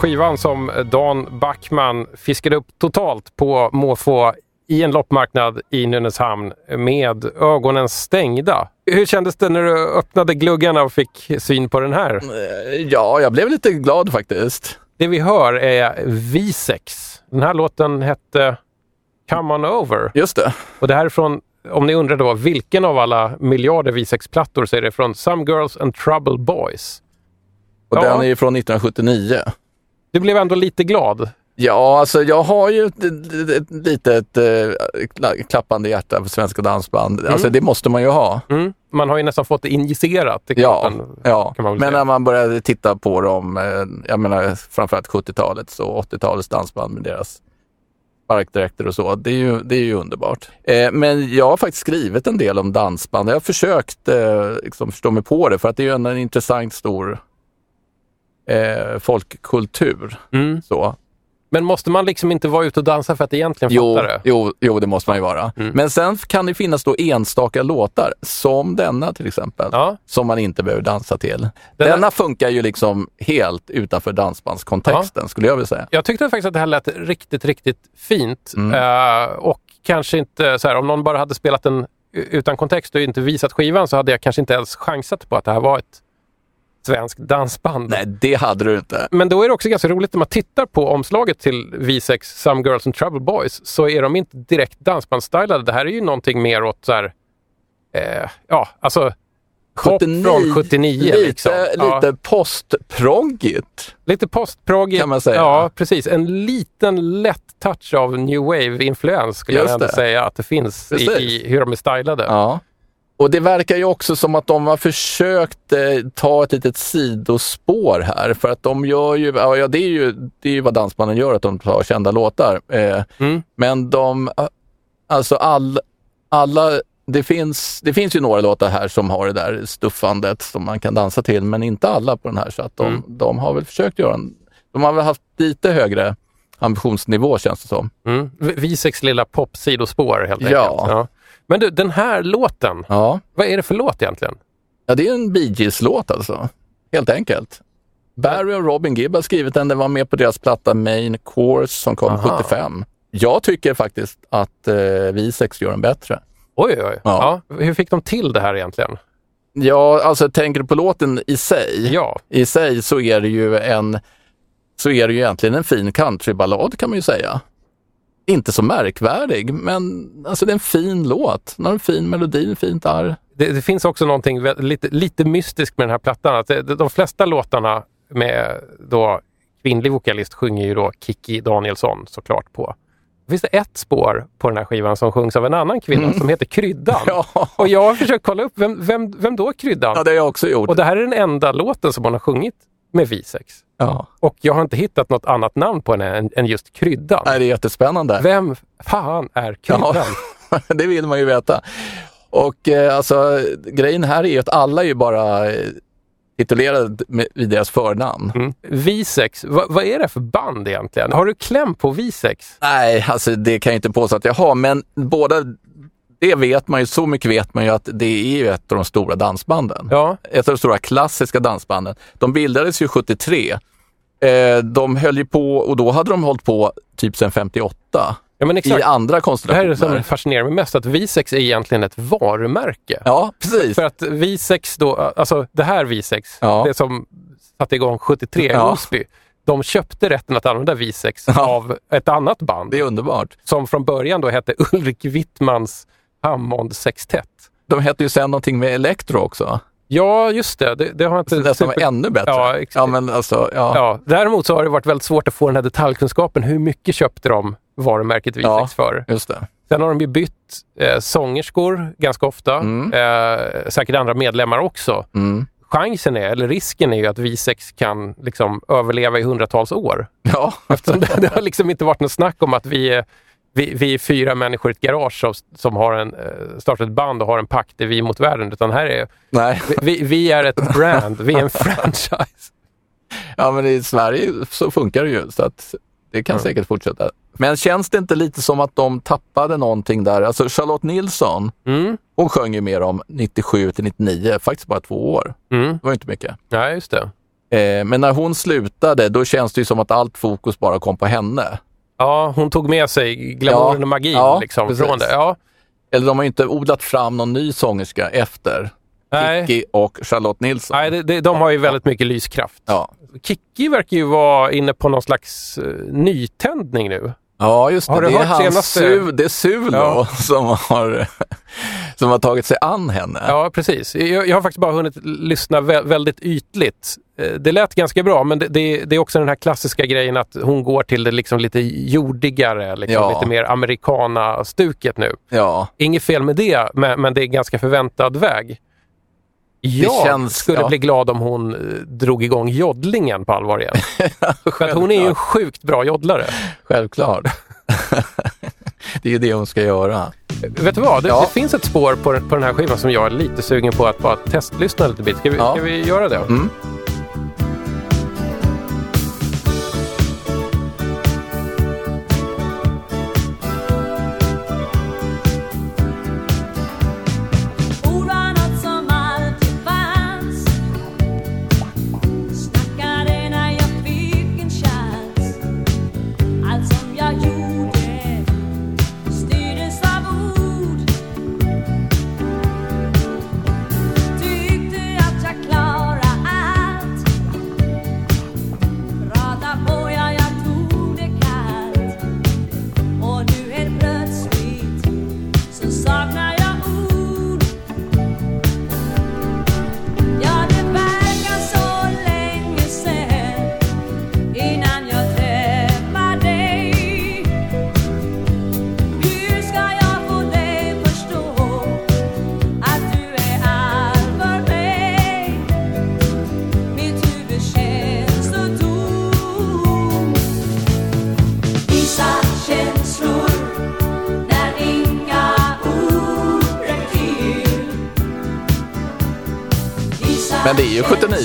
Skivan som Dan Backman fiskade upp totalt på måfå i en loppmarknad i Nynäshamn med ögonen stängda. Hur kändes det när du öppnade gluggarna och fick syn på den här? Eh, Ja, jag blev lite glad faktiskt. Det vi hör är V6. Den här låten hette Come On Over. Just det. Och det här är från, om ni undrar då, vilken av alla miljarder V6-plattor så är det från Some Girls and Trouble Boys. Och Ja. den är från 1979. Du blev ändå lite glad. Ja, alltså jag har ju ett, ett, ett litet eh, kla- klappande hjärta för svenska dansband. Alltså det måste man ju ha. Mm. Man har ju nästan fått det injicerat i Ja, kroppen. ja. väl men säga. när man började titta på dem, eh, jag menar framförallt 70-talets och 80-talets dansband med deras sparkdräkter och så, det är ju, det är ju underbart. Eh, men jag har faktiskt skrivit en del om dansband. Jag har försökt eh, liksom förstå mig på det för att det är ju ändå en intressant stor eh, folkkultur. Mm. Så. Men måste man liksom inte vara ute och dansa för att egentligen Jo, fatta det? jo, jo, det måste man ju vara. Mm. Men sen kan det finnas då enstaka låtar, som denna till exempel, Ja. som man inte behöver dansa till. Den denna funkar ju liksom helt utanför dansbandskontexten, skulle jag vilja säga. Jag tyckte faktiskt att det här lät riktigt, riktigt fint. Mm. Eh, och kanske inte så här, om någon bara hade spelat den utan kontext och inte visat skivan så hade jag kanske inte ens chansat på att det här var ett svenskt dansband. Nej, det hade du inte. Men då är det också ganska roligt när man tittar på omslaget till V6 Some Girls and Trouble Boys så är de inte direkt dansbandsstylade. Det här är ju någonting mer åt så här, eh, ja, alltså pop från 79. Lite, liksom. Ja. lite postprogigt. Lite postprogigt. Kan man säga. Ja, precis. En liten lätt touch av new wave-influens skulle Just jag ändå det. säga att det finns i, i hur de är stylade. Ja. Och det verkar ju också som att de har försökt eh, ta ett litet sidospår här. För att de gör ju, ja ja, det är ju, det är ju vad dansbanden gör, att de tar kända låtar. Eh, Mm. Men de, eh, alltså all, alla, det finns, det finns ju några låtar här som har det där stuffandet som man kan dansa till, men inte alla på den här. Så att de, Mm. de har väl försökt göra en, de har väl haft lite högre ambitionsnivå känns det som. Mm. V- V6 lilla pop-sidospår helt Ja. enkelt. Ja. Men du, den här låten, Ja. vad är det för låt egentligen? Ja, det är en Bee Gees-låt alltså. Helt enkelt. Barry och Robin Gibb har skrivit den. Den var med på deras platta Main Course som kom Aha. 75. Jag tycker faktiskt att eh, V6 gör den bättre. Oj, oj, oj. Ja. Ja. Hur fick de till det här egentligen? Ja, alltså tänker du på låten i sig? Ja. I sig så är det ju en så är det ju egentligen en fin countryballad kan man ju säga. Inte så märkvärdig, men alltså det är en fin låt. Den har en fin melodi, en fint arr. Det, det finns också någonting lite, lite mystiskt med den här plattan. Att det, de flesta låtarna med då kvinnlig vokalist sjunger ju då Kiki Danielsson såklart på. Det finns det ett spår på den här skivan som sjungs av en annan kvinna som heter Kryddan. Ja. Och jag har försökt kolla upp, vem, vem, vem då är Kryddan? Ja, det har jag också gjort. Och det här är den enda låten som hon har sjungit med V6. Ja. Och jag har inte hittat något annat namn på henne än, än just Kryddan. Nej, det är jättespännande. Vem fan är Kryddan? Ja, det vill man ju veta. Och eh, alltså grejen här är ju att alla är ju bara eh, titulerade vid deras förnamn. Mm. V6, vad, vad är det för band egentligen? Har du kläm på V6? Nej, alltså det kan jag inte påstå att jag har, men båda, det vet man ju, så mycket vet man ju att det är ju ett av de stora dansbanden. Ja. Ett av de stora klassiska dansbanden. De bildades ju 73. Eh, de höll ju på, och då hade de hållit på typ sedan 58. Ja, men exakt. I andra Det här är konstellationer. det som fascinerar mig mest, att V6 är egentligen ett varumärke. Ja, precis. För att V6 då, alltså det här V6, Ja. det som satte igång 73 i Ja. Osby, de köpte rätten att använda V6 Ja. av ett annat band Det är underbart. som från början då hette Ulrik Wittmans Hammond Sextett. De hette ju sen någonting med Electro också. Ja, just det. Det, det har inte... Det som var ännu bättre. Ja, ja men alltså, ja. Ja, däremot så har det varit väldigt svårt att få den här detaljkunskapen. Hur mycket köpte de varumärket V6 Ja. för? just det. Sen har de ju bytt eh, sångerskor ganska ofta. Mm. Eh, säkert andra medlemmar också. Mm. Chansen är, eller risken är ju att V6 kan liksom överleva i hundratals år. Ja, Eftersom det, det har liksom inte varit något snack om att vi är, vi, vi är fyra människor i ett garage som, som har en, eh, startat ett band och har en pakt, det är vi mot världen. Utan här är, nej. vi- vi, är ett brand, vi är en franchise. Ja, men i Sverige så funkar det ju, så att det kan säkert fortsätta. Men känns det inte lite som att de tappade någonting där? Alltså Charlotte Nilsson, Mm, hon sjöng ju mer om 97 till 99, faktiskt bara två år. mm. Det var inte mycket. Ja, just det. Eh, men när hon slutade, då känns det ju som att allt fokus bara kom på henne. Ja, hon tog med sig glamouren och magin ja, liksom, precis. från det. Ja. Eller de har ju inte odlat fram någon ny sångerska efter Nej. Kikki och Charlotte Nilsson. Nej, det, det, de har ju väldigt mycket lyskraft. Ja. Kikki verkar ju vara inne på någon slags uh, nytändning nu. Ja, just det. Har du det, är hört hans senaste- Su, det är Sulo Ja. som, har, som har tagit sig an henne. Ja, precis. Jag, jag har faktiskt bara hunnit lyssna vä- väldigt ytligt. Eh, Det lät ganska bra, men det, det, det är också den här klassiska grejen att hon går till det liksom lite jordigare, liksom Ja. lite mer americana-stuket nu. Ja. Inget fel med det, men, men det är ganska förväntad väg. Jag känns- skulle ja. bli glad om hon eh, drog igång joddlingen på allvar igen. För hon är ju en sjukt bra joddlare. Självklart. det är ju det hon ska göra. Vet du vad? Det, Ja. det finns ett spår på, på den här skivan som jag är lite sugen på att bara testlyssna lite bit. Ska vi, Ja. ska vi göra det? Mm.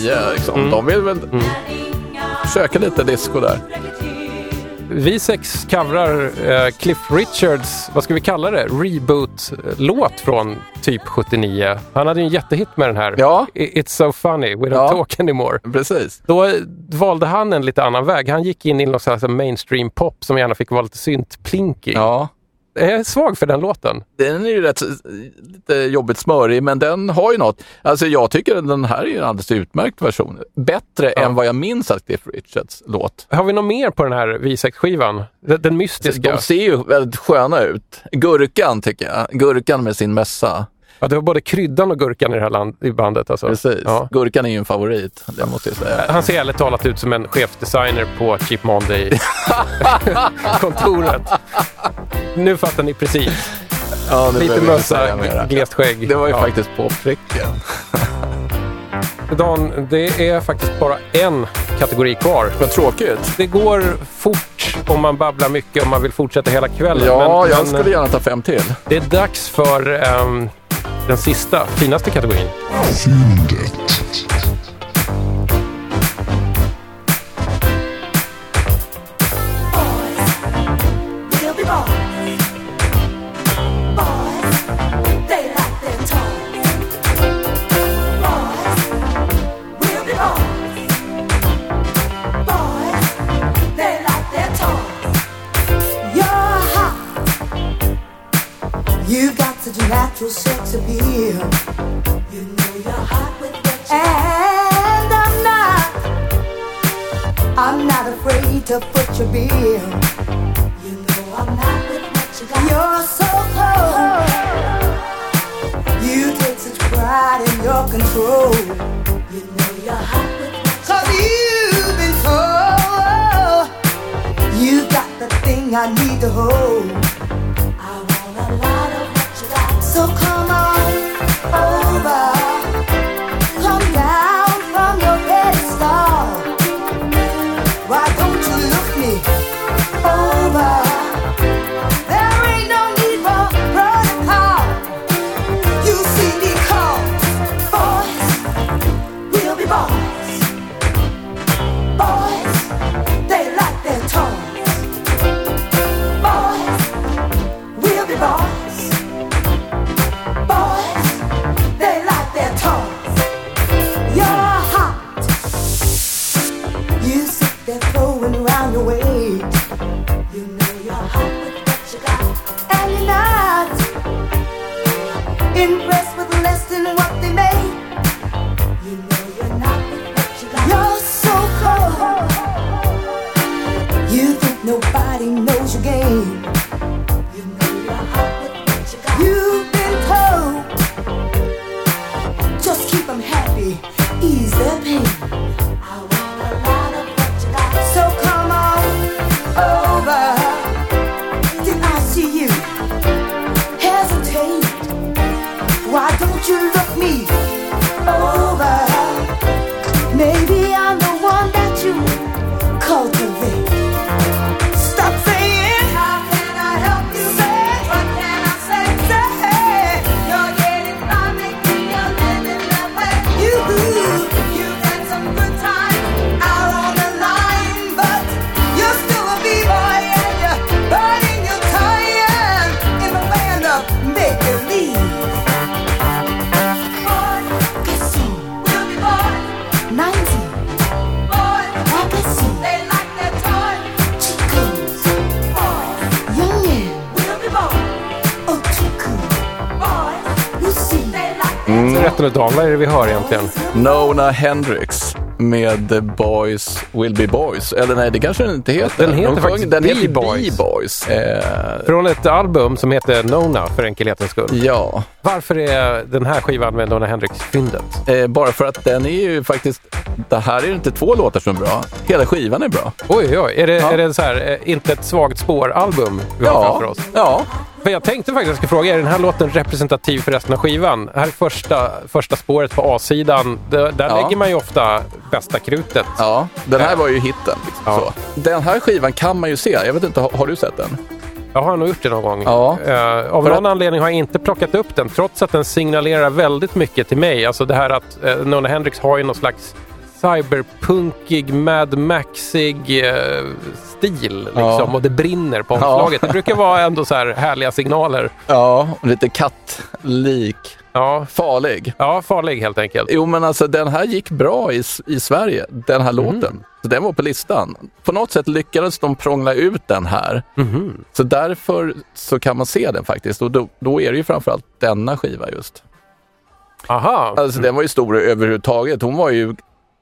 10. Liksom. Mm. De vill väl mm. söka lite disco där. Vi sex covrar eh, Cliff Richards, vad ska vi kalla det, reboot-låt från typ 79. Han hade ju en jättehit med den här. Ja. It's so funny, we don't ja. talk anymore. Precis. Då valde han en lite annan väg. Han gick in i någon mainstream pop som gärna fick vara lite synt-plinky. Ja. Jag är svag för den låten. Den är ju rätt lite jobbigt smörig, men den har ju något. Alltså jag tycker att den här är ju en alldeles utmärkt version. Bättre än vad jag minns att Cliff Richards låt. Har vi något mer på den här V6-skivan? Den, den mystiska. De ser ju väldigt sköna ut. Gurkan tycker jag. Gurkan med sin mössa. Ja, det var både kryddan och gurkan i det här land, i bandet. Alltså. Precis. Ja. Gurkan är ju en favorit, det måste jag säga. Han ser ärligt talat ut som en chefdesigner på Cheap Monday-kontoret. nu fattar ni precis. Ja, nu Lite mössa, glest skägg. Det var ju Ja. faktiskt på pricken. Dan, det är faktiskt bara en kategori kvar. Vad tråkigt. Det går fort om man babblar mycket om man vill fortsätta hela kvällen. Ja, men, jag men, skulle gärna ta fem till. Det är dags för ehm, den sista, finaste kategorin. Fyndet. You know I'm not with what you got. You're so cold. You take such pride in your control. You know you're hot with what you you've been told you got the thing I need to hold. I want a lot of what you got. So Nona Hendrix med The Boys Will Be Boys. Eller nej, det kanske den inte heter. Den heter De faktiskt den heter B-Boys. B-Boys. Eh, Från ett album som heter Nona för enkelhetens skull. ja, Varför är den här skivan med Nona Hendrix fyndet? eh, bara för att den är ju faktiskt... Det här är inte två låtar som är bra. Hela skivan är bra. Oj, oj, oj. Är det, Ja. är det så här, eh, inte ett svagt spår-album vi har Ja, framför oss? ja. För jag tänkte faktiskt att jag skulle fråga, är den här låten representativ för resten av skivan? Här är första, första spåret på A-sidan. Där, där Ja. lägger man ju ofta bästa krutet. Ja, den här var ju hitten. Liksom, Ja. så. Den här skivan kan man ju se. Jag vet inte, har, har du sett den? Jag har nog gjort det någon gång. Ja. Eh, av För någon att- anledning har jag inte plockat upp den, trots att den signalerar väldigt mycket till mig. Alltså det här att uh, Nona Hendrix har ju någon slags cyberpunkig, Mad Maxig eh, stil. Liksom, Ja. Och det brinner på Ja. omslaget. Det brukar vara ändå så här härliga signaler. Ja, lite kattlik. Ja, Farlig. ja farlig helt enkelt. Jo, men alltså den här gick bra i, i Sverige, den här låten. Så den var på listan. På något sätt lyckades de prångla ut den här. Mhm. Så därför så kan man se den faktiskt. Och då, då är det ju framförallt denna skiva just. Aha. Alltså den var ju stor överhuvudtaget. Hon var ju,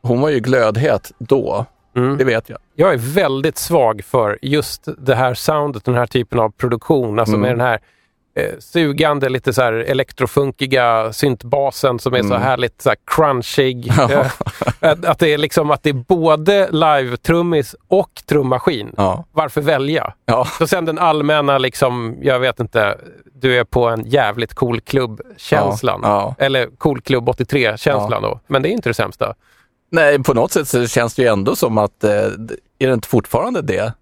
hon var ju glödhet då. Mm. Det vet jag. Jag är väldigt svag för just det här soundet, den här typen av produktion. Alltså Mm. med den här eh, sugande, lite så här elektrofunkiga syntbasen som är så härligt så här crunchig. Eh, att- att det är liksom att det är både live-trummis och trummaskin. Ja. Varför välja? Ja. Och sen den allmänna, liksom, jag vet inte, du är på en jävligt cool klubb-känslan. Ja, Eller cool klubb 83-känslan då. Men det är inte det sämsta. Nej, på något sätt så känns det ju ändå som att, eh, är det inte fortfarande det?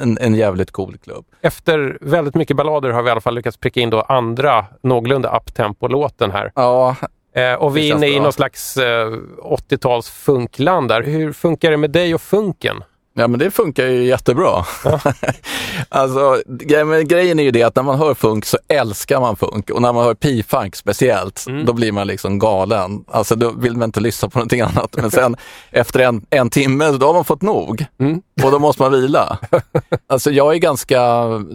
En, en jävligt cool klubb. Efter väldigt mycket ballader har vi i alla fall lyckats pricka in då andra någorlunda uptempo-låten här. Ja, Eh, och vi är inne i bra. någon slags eh, 80-tals funkland där. Hur funkar det med dig och funken? Ja, men det funkar ju jättebra. alltså, gre- men grejen är ju det att när man hör funk så älskar man funk och när man hör p-funk speciellt, Mm. då blir man liksom galen. Alltså då vill man inte lyssna på någonting annat. Men sen efter en, en timme, då har man fått nog Mm. och då måste man vila. alltså jag är ganska,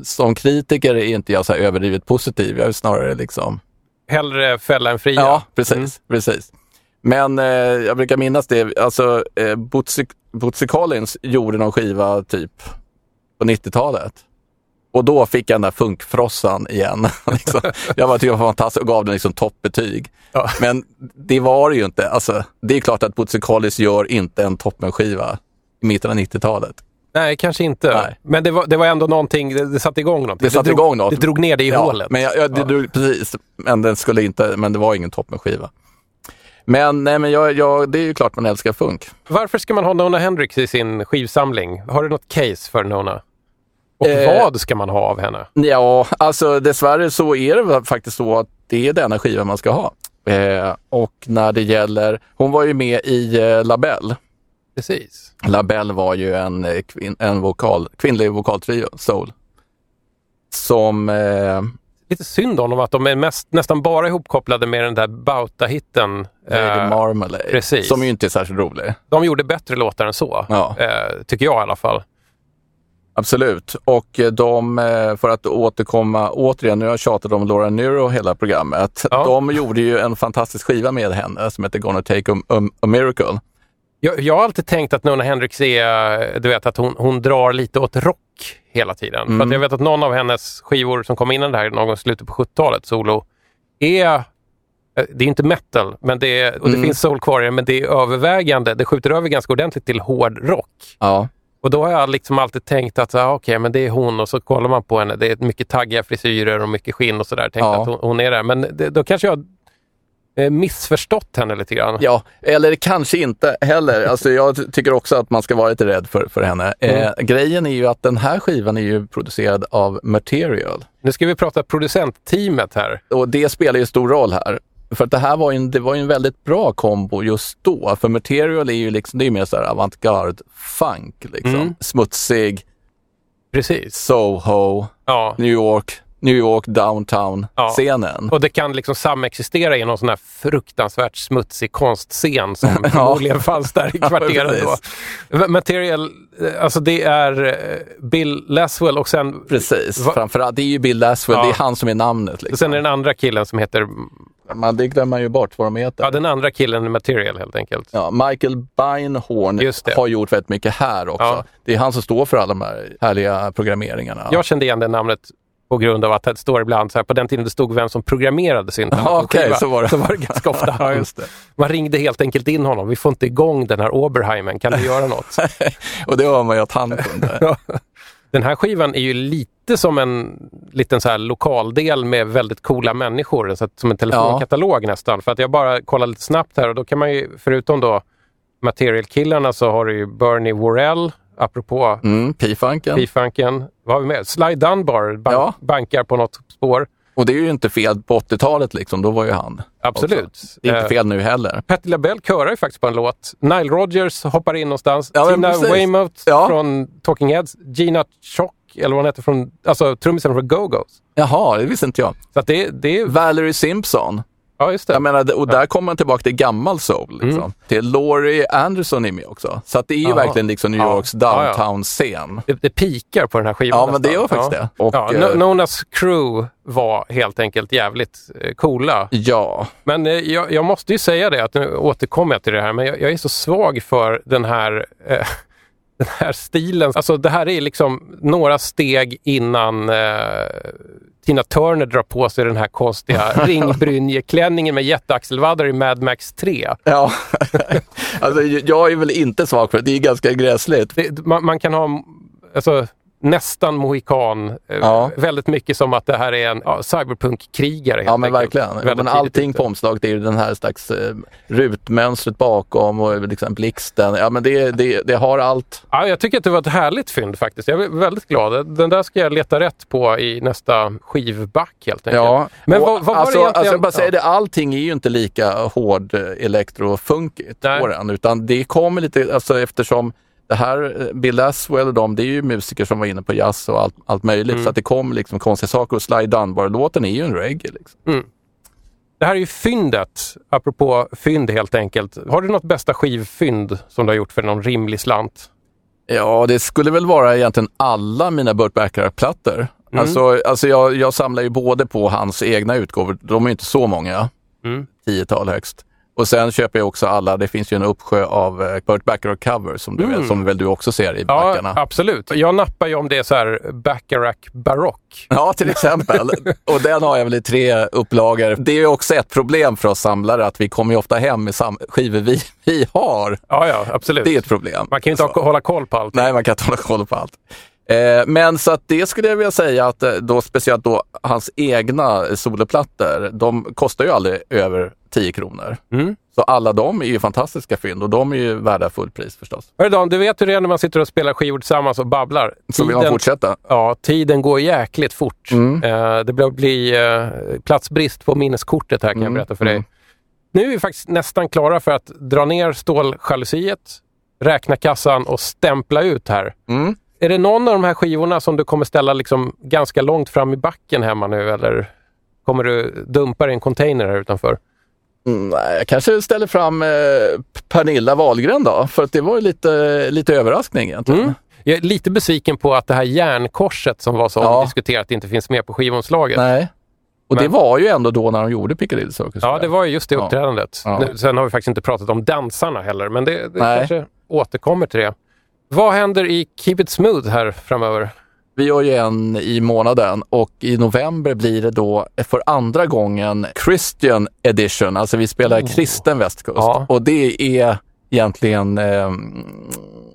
som kritiker är inte jag så här överdrivet positiv. Jag är snarare liksom, Hellre fälla än fria? ja precis, Mm. precis. Men eh, jag brukar minnas det, alltså eh, Bootsy, Bootsy Collins gjorde någon skiva typ på 90-talet. Och då fick jag den där funkfrossan igen. liksom. Jag var tyckte det var fantastiskt och gav den liksom toppbetyg. Ja. Men det var det ju inte. Alltså, det är klart att Bootsy Collins gör inte en toppenskiva i mitten av 90-talet. Nej, kanske inte. Nej. Men det var, det var ändå någonting, det, det satte igång någonting. Det satte drog, igång något. Det drog ner det i Ja, hålet. Men jag, jag, det, drog- precis, men den skulle inte, men det var ingen toppenskiva. Men, nej, men jag, jag, det är ju klart man älskar funk. Varför ska man ha Nona Hendrix i sin skivsamling? Har du något case för Nona? Och Eh, vad ska man ha av henne? Ja, alltså dessvärre så är det faktiskt så att det är denna skiva man ska ha. Eh, och när det gäller, hon var ju med i eh, Labelle. Precis. Labelle var ju en, eh, en vokal, kvinnlig vokaltrio, soul. Som, eh, lite synd om dem att de är mest, nästan bara ihopkopplade med den där Bauta-hitten. Eh, Marmalade. precis. Som ju inte är särskilt rolig. de gjorde bättre låtar än så, Ja. eh, tycker jag i alla fall. Absolut. Och eh, de, eh, för att återkomma återigen, nu har jag tjatat om Laura Nyro hela programmet. Ja. De gjorde ju en fantastisk skiva med henne som heter Gonna Take a, a, a Miracle. Jag, jag har alltid tänkt att Nona Hendrix är, du vet att hon, hon drar lite åt rock hela tiden. För Mm. att jag vet att någon av hennes skivor som kom innan det här någon gång i slutet på 70-talet, solo, är eh, det är inte metal, men det är, och det Mm. finns soul kvar i det, men det är övervägande, det skjuter över ganska ordentligt till hård rock. Ja. Och då har jag liksom alltid tänkt att ah, okej, men det är hon och så kollar man på henne. Det är mycket taggiga frisyrer och mycket skinn och sådär. Tänkt Ja. att hon, hon är där. Men det, då kanske jag missförstått henne lite grann. Ja, eller kanske inte heller. Alltså jag ty- tycker också att man ska vara lite rädd för, för henne. Mm. Eh, grejen är ju att den här skivan är ju producerad av Material. Nu ska vi prata producentteamet här. Och det spelar ju stor roll här. För att det här var ju en, det var en väldigt bra kombo just då. För Material är ju liksom, det är mer så här avantgarde funk liksom. Mm. Smutsig, Precis. Soho, Ja. New York, New York downtown-scenen. Och det kan liksom samexistera i någon sån här fruktansvärt smutsig konstscen som Ja. förmodligen fanns där i Ja, kvarteret då. precis. Material, eh, alltså det är eh, Bill Laswell och sen, Precis, Va- framförallt. Det är ju Bill Laswell, Ja. det är han som är namnet. Liksom. sen är den andra killen som heter, Man, det glömmer man ju bort vad de heter. ja den andra killen i Material helt enkelt. Ja, Michael Beinhorn har gjort väldigt mycket här också. Ja. Det är han som står för alla de här härliga programmeringarna. Jag kände igen det namnet på grund av att det står ibland så här, på den tiden det stod vem som programmerade Ja, på okej, skiva, så var det. så var det ganska ofta Ja, just det. Man ringde helt enkelt in honom. Vi får inte igång den här Oberheimen, kan du göra något? Och det hör man ju att han kunde. Ja. Den här skivan är ju lite som en liten så här lokaldel med väldigt coola människor. Så att, som en telefonkatalog nästan. För att jag bara kollar lite snabbt här och då kan man ju, förutom då Material-killarna så har du ju Bernie Worrell, apropå Mm, P-funken. Vad har vi med? Sly Dunbar bank, Ja. bankar på något spår. Och det är ju inte fel på 80-talet liksom, då var ju han. Absolut. också. Det är inte Eh, fel nu heller. Patti LaBelle körar ju faktiskt på en låt. Nile Rodgers hoppar in någonstans. Ja, Tina. Weymouth Ja. från Talking Heads. Gina Chock, eller vad hon heter, från, alltså trummisen från Go-Go's. Jaha, det visste inte jag. Så det, det är... Valerie Simpson. Ja, just det. Jag menar, och där kommer man tillbaka till gammal soul. Liksom. Till Laurie Anderson är med också. Så att det är ju Jaha. verkligen liksom New Ja. Yorks Ja, ja. downtown-scen. Det, det pikar på den här skivan Ja, men det nästan. gör faktiskt ja. det. Och, ja, eh, No- Nonas crew var helt enkelt jävligt eh, coola. Ja, Men eh, jag, jag måste ju säga det, att nu återkommer jag till det här, men jag, jag är så svag för den här, eh, den här stilen. Alltså det här är liksom några steg innan eh, Tina Turner drar på sig den här konstiga ringbrynjeklänningen med jätteaxelvaddar i Mad Max 3. Ja, alltså jag är väl inte svag för det. Det är ganska gräsligt. Det, man, man kan ha alltså, nästan mohikan. eh, Ja. Väldigt mycket som att det här är en ja, cyberpunk-krigare. Ja men enkelt. verkligen. Väldigt men allting på omslaget är ju den här slags eh, rutmönstret bakom och liksom blixten. Ja men det, det, det har allt. Ja, jag tycker att det var ett härligt fynd faktiskt. Jag är väldigt glad. Den där ska jag leta rätt på i nästa skivback helt enkelt. Ja, Men och vad, vad alltså, var det egentligen? alltså jag bara säger det, allting är ju inte lika hård eh, elektrofunkigt på den, utan det kommer lite, alltså eftersom det här, eh, Bill Laswell och de, det är ju musiker som var inne på jazz och allt, allt möjligt, Mm. så att det kom liksom konstiga saker och Sly Dunbar-låten är ju en reggae. Liksom. Det här är ju fyndet, apropå fynd helt enkelt. Har du något bästa skivfynd som du har gjort för någon rimlig slant? Ja, det skulle väl vara egentligen alla mina Burt Bacharach-plattor. Mm. Alltså, alltså jag, jag samlar ju både på hans egna utgåvor, de är inte så många, Mm. tiotal högst. Och sen köper jag också alla, det finns ju en uppsjö av eh, Burt Bacharach covers som, du Mm. som väl du också ser i Ja, backarna. absolut. Jag nappar ju om det är så här Bacharach barock. Ja, till exempel. och den har jag väl i tre upplagor. Det är ju också ett problem för oss samlare att vi kommer ju ofta hem med sam- skivor vi, vi har. Ja, ja, absolut. Det är ett problem. Man kan ju inte ha, hålla koll på allt. Nej, man kan inte hålla koll på allt. Eh, men så att det skulle jag vilja säga att eh, då speciellt då hans egna soloplattor, de kostar ju aldrig över 10 kronor. Mm. Så alla de är ju fantastiska fynd och de är ju värda fullpris förstås. Hörru Dan, du vet hur det är när man sitter och spelar skivor tillsammans och babblar. Så vill man fortsätta. Ja, tiden går jäkligt fort. Mm. Eh, det börjar bli eh, platsbrist på minneskortet här kan jag Mm, berätta för dig. mm. Nu är vi faktiskt nästan klara för att dra ner ståljalusiet, räkna kassan och stämpla ut här. Mm. Är det någon av de här skivorna som du kommer ställa liksom ganska långt fram i backen hemma nu eller? Kommer du dumpa i en container här utanför? Mm, nej, jag kanske ställer fram eh, Pernilla Wahlgren då, för att det var lite, lite överraskning egentligen. Mm. Jag är lite besviken på att det här järnkorset som var så Ja. omdiskuterat inte finns med på skivomslaget. Nej. Och det Men- var ju ändå då när de gjorde Piccadilly Circus. Ja, det var ju just det Ja. uppträdandet. Ja. Nu, sen har vi faktiskt inte pratat om dansarna heller, men det, det kanske återkommer till det. Vad händer i Keep It Smooth här framöver? Vi gör ju en i månaden och i november blir det då för andra gången Christian edition. Alltså vi spelar kristen västkust. Ja. Och det är egentligen eh,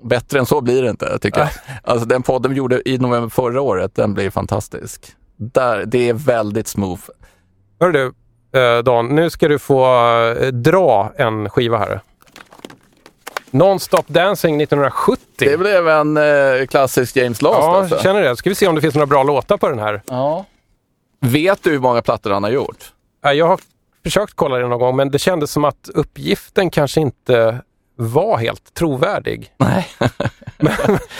bättre än så blir det inte tycker jag. Alltså den podden vi gjorde i november förra året, den blir fantastisk. Där, det är väldigt smooth. Hör du, eh, Dan, nu ska du få eh, dra en skiva här. Non-Stop Dancing 1970. Det blev en eh, klassisk James Last ja, alltså. känner det. Ska vi se om det finns några bra låtar på den här. Ja. Vet du hur många plattor han har gjort? Ja, Jag har försökt kolla det någon gång, men det kändes som att uppgiften kanske inte var helt trovärdig. Nej,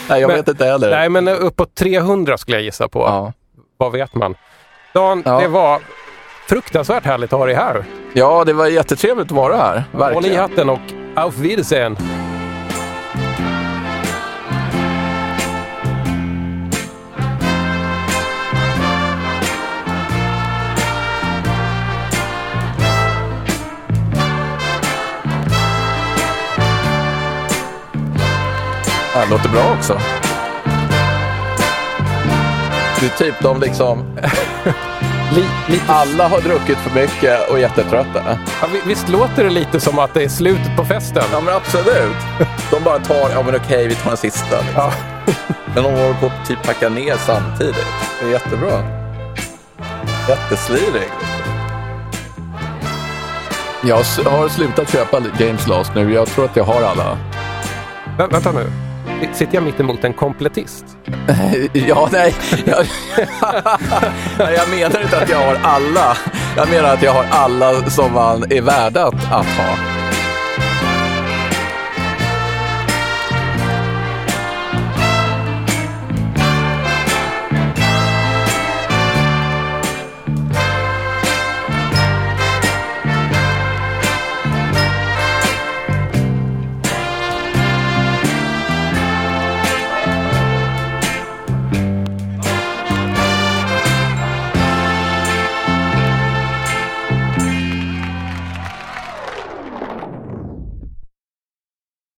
jag Men- vet inte heller. Nej, men uppåt 300 skulle jag gissa på. Ja. Vad vet man? Dan, Ja. det var fruktansvärt härligt att ha dig här. ja, det var jättetrevligt att vara här. Håll i Verkligen. hatten och auf Wiedersehen! Det låter bra också. Det är typ de liksom, alla har druckit för mycket och är jättetrötta. ja, vi- visst låter det lite som att det är slutet på festen? Ja men absolut. De bara tar, ja men okej vi tar en sista. Liksom. Ja. Men de håller på att typ packa ner samtidigt. Det är jättebra. Jätteslirig. Jag har slutat köpa James Last nu. Jag tror att jag har alla. Vä vänta nu. Sitter jag mitt emot en komplettist? Ja, nej. Jag, nej, jag menar inte att jag har alla. Jag menar att jag har alla som man är värda att ha.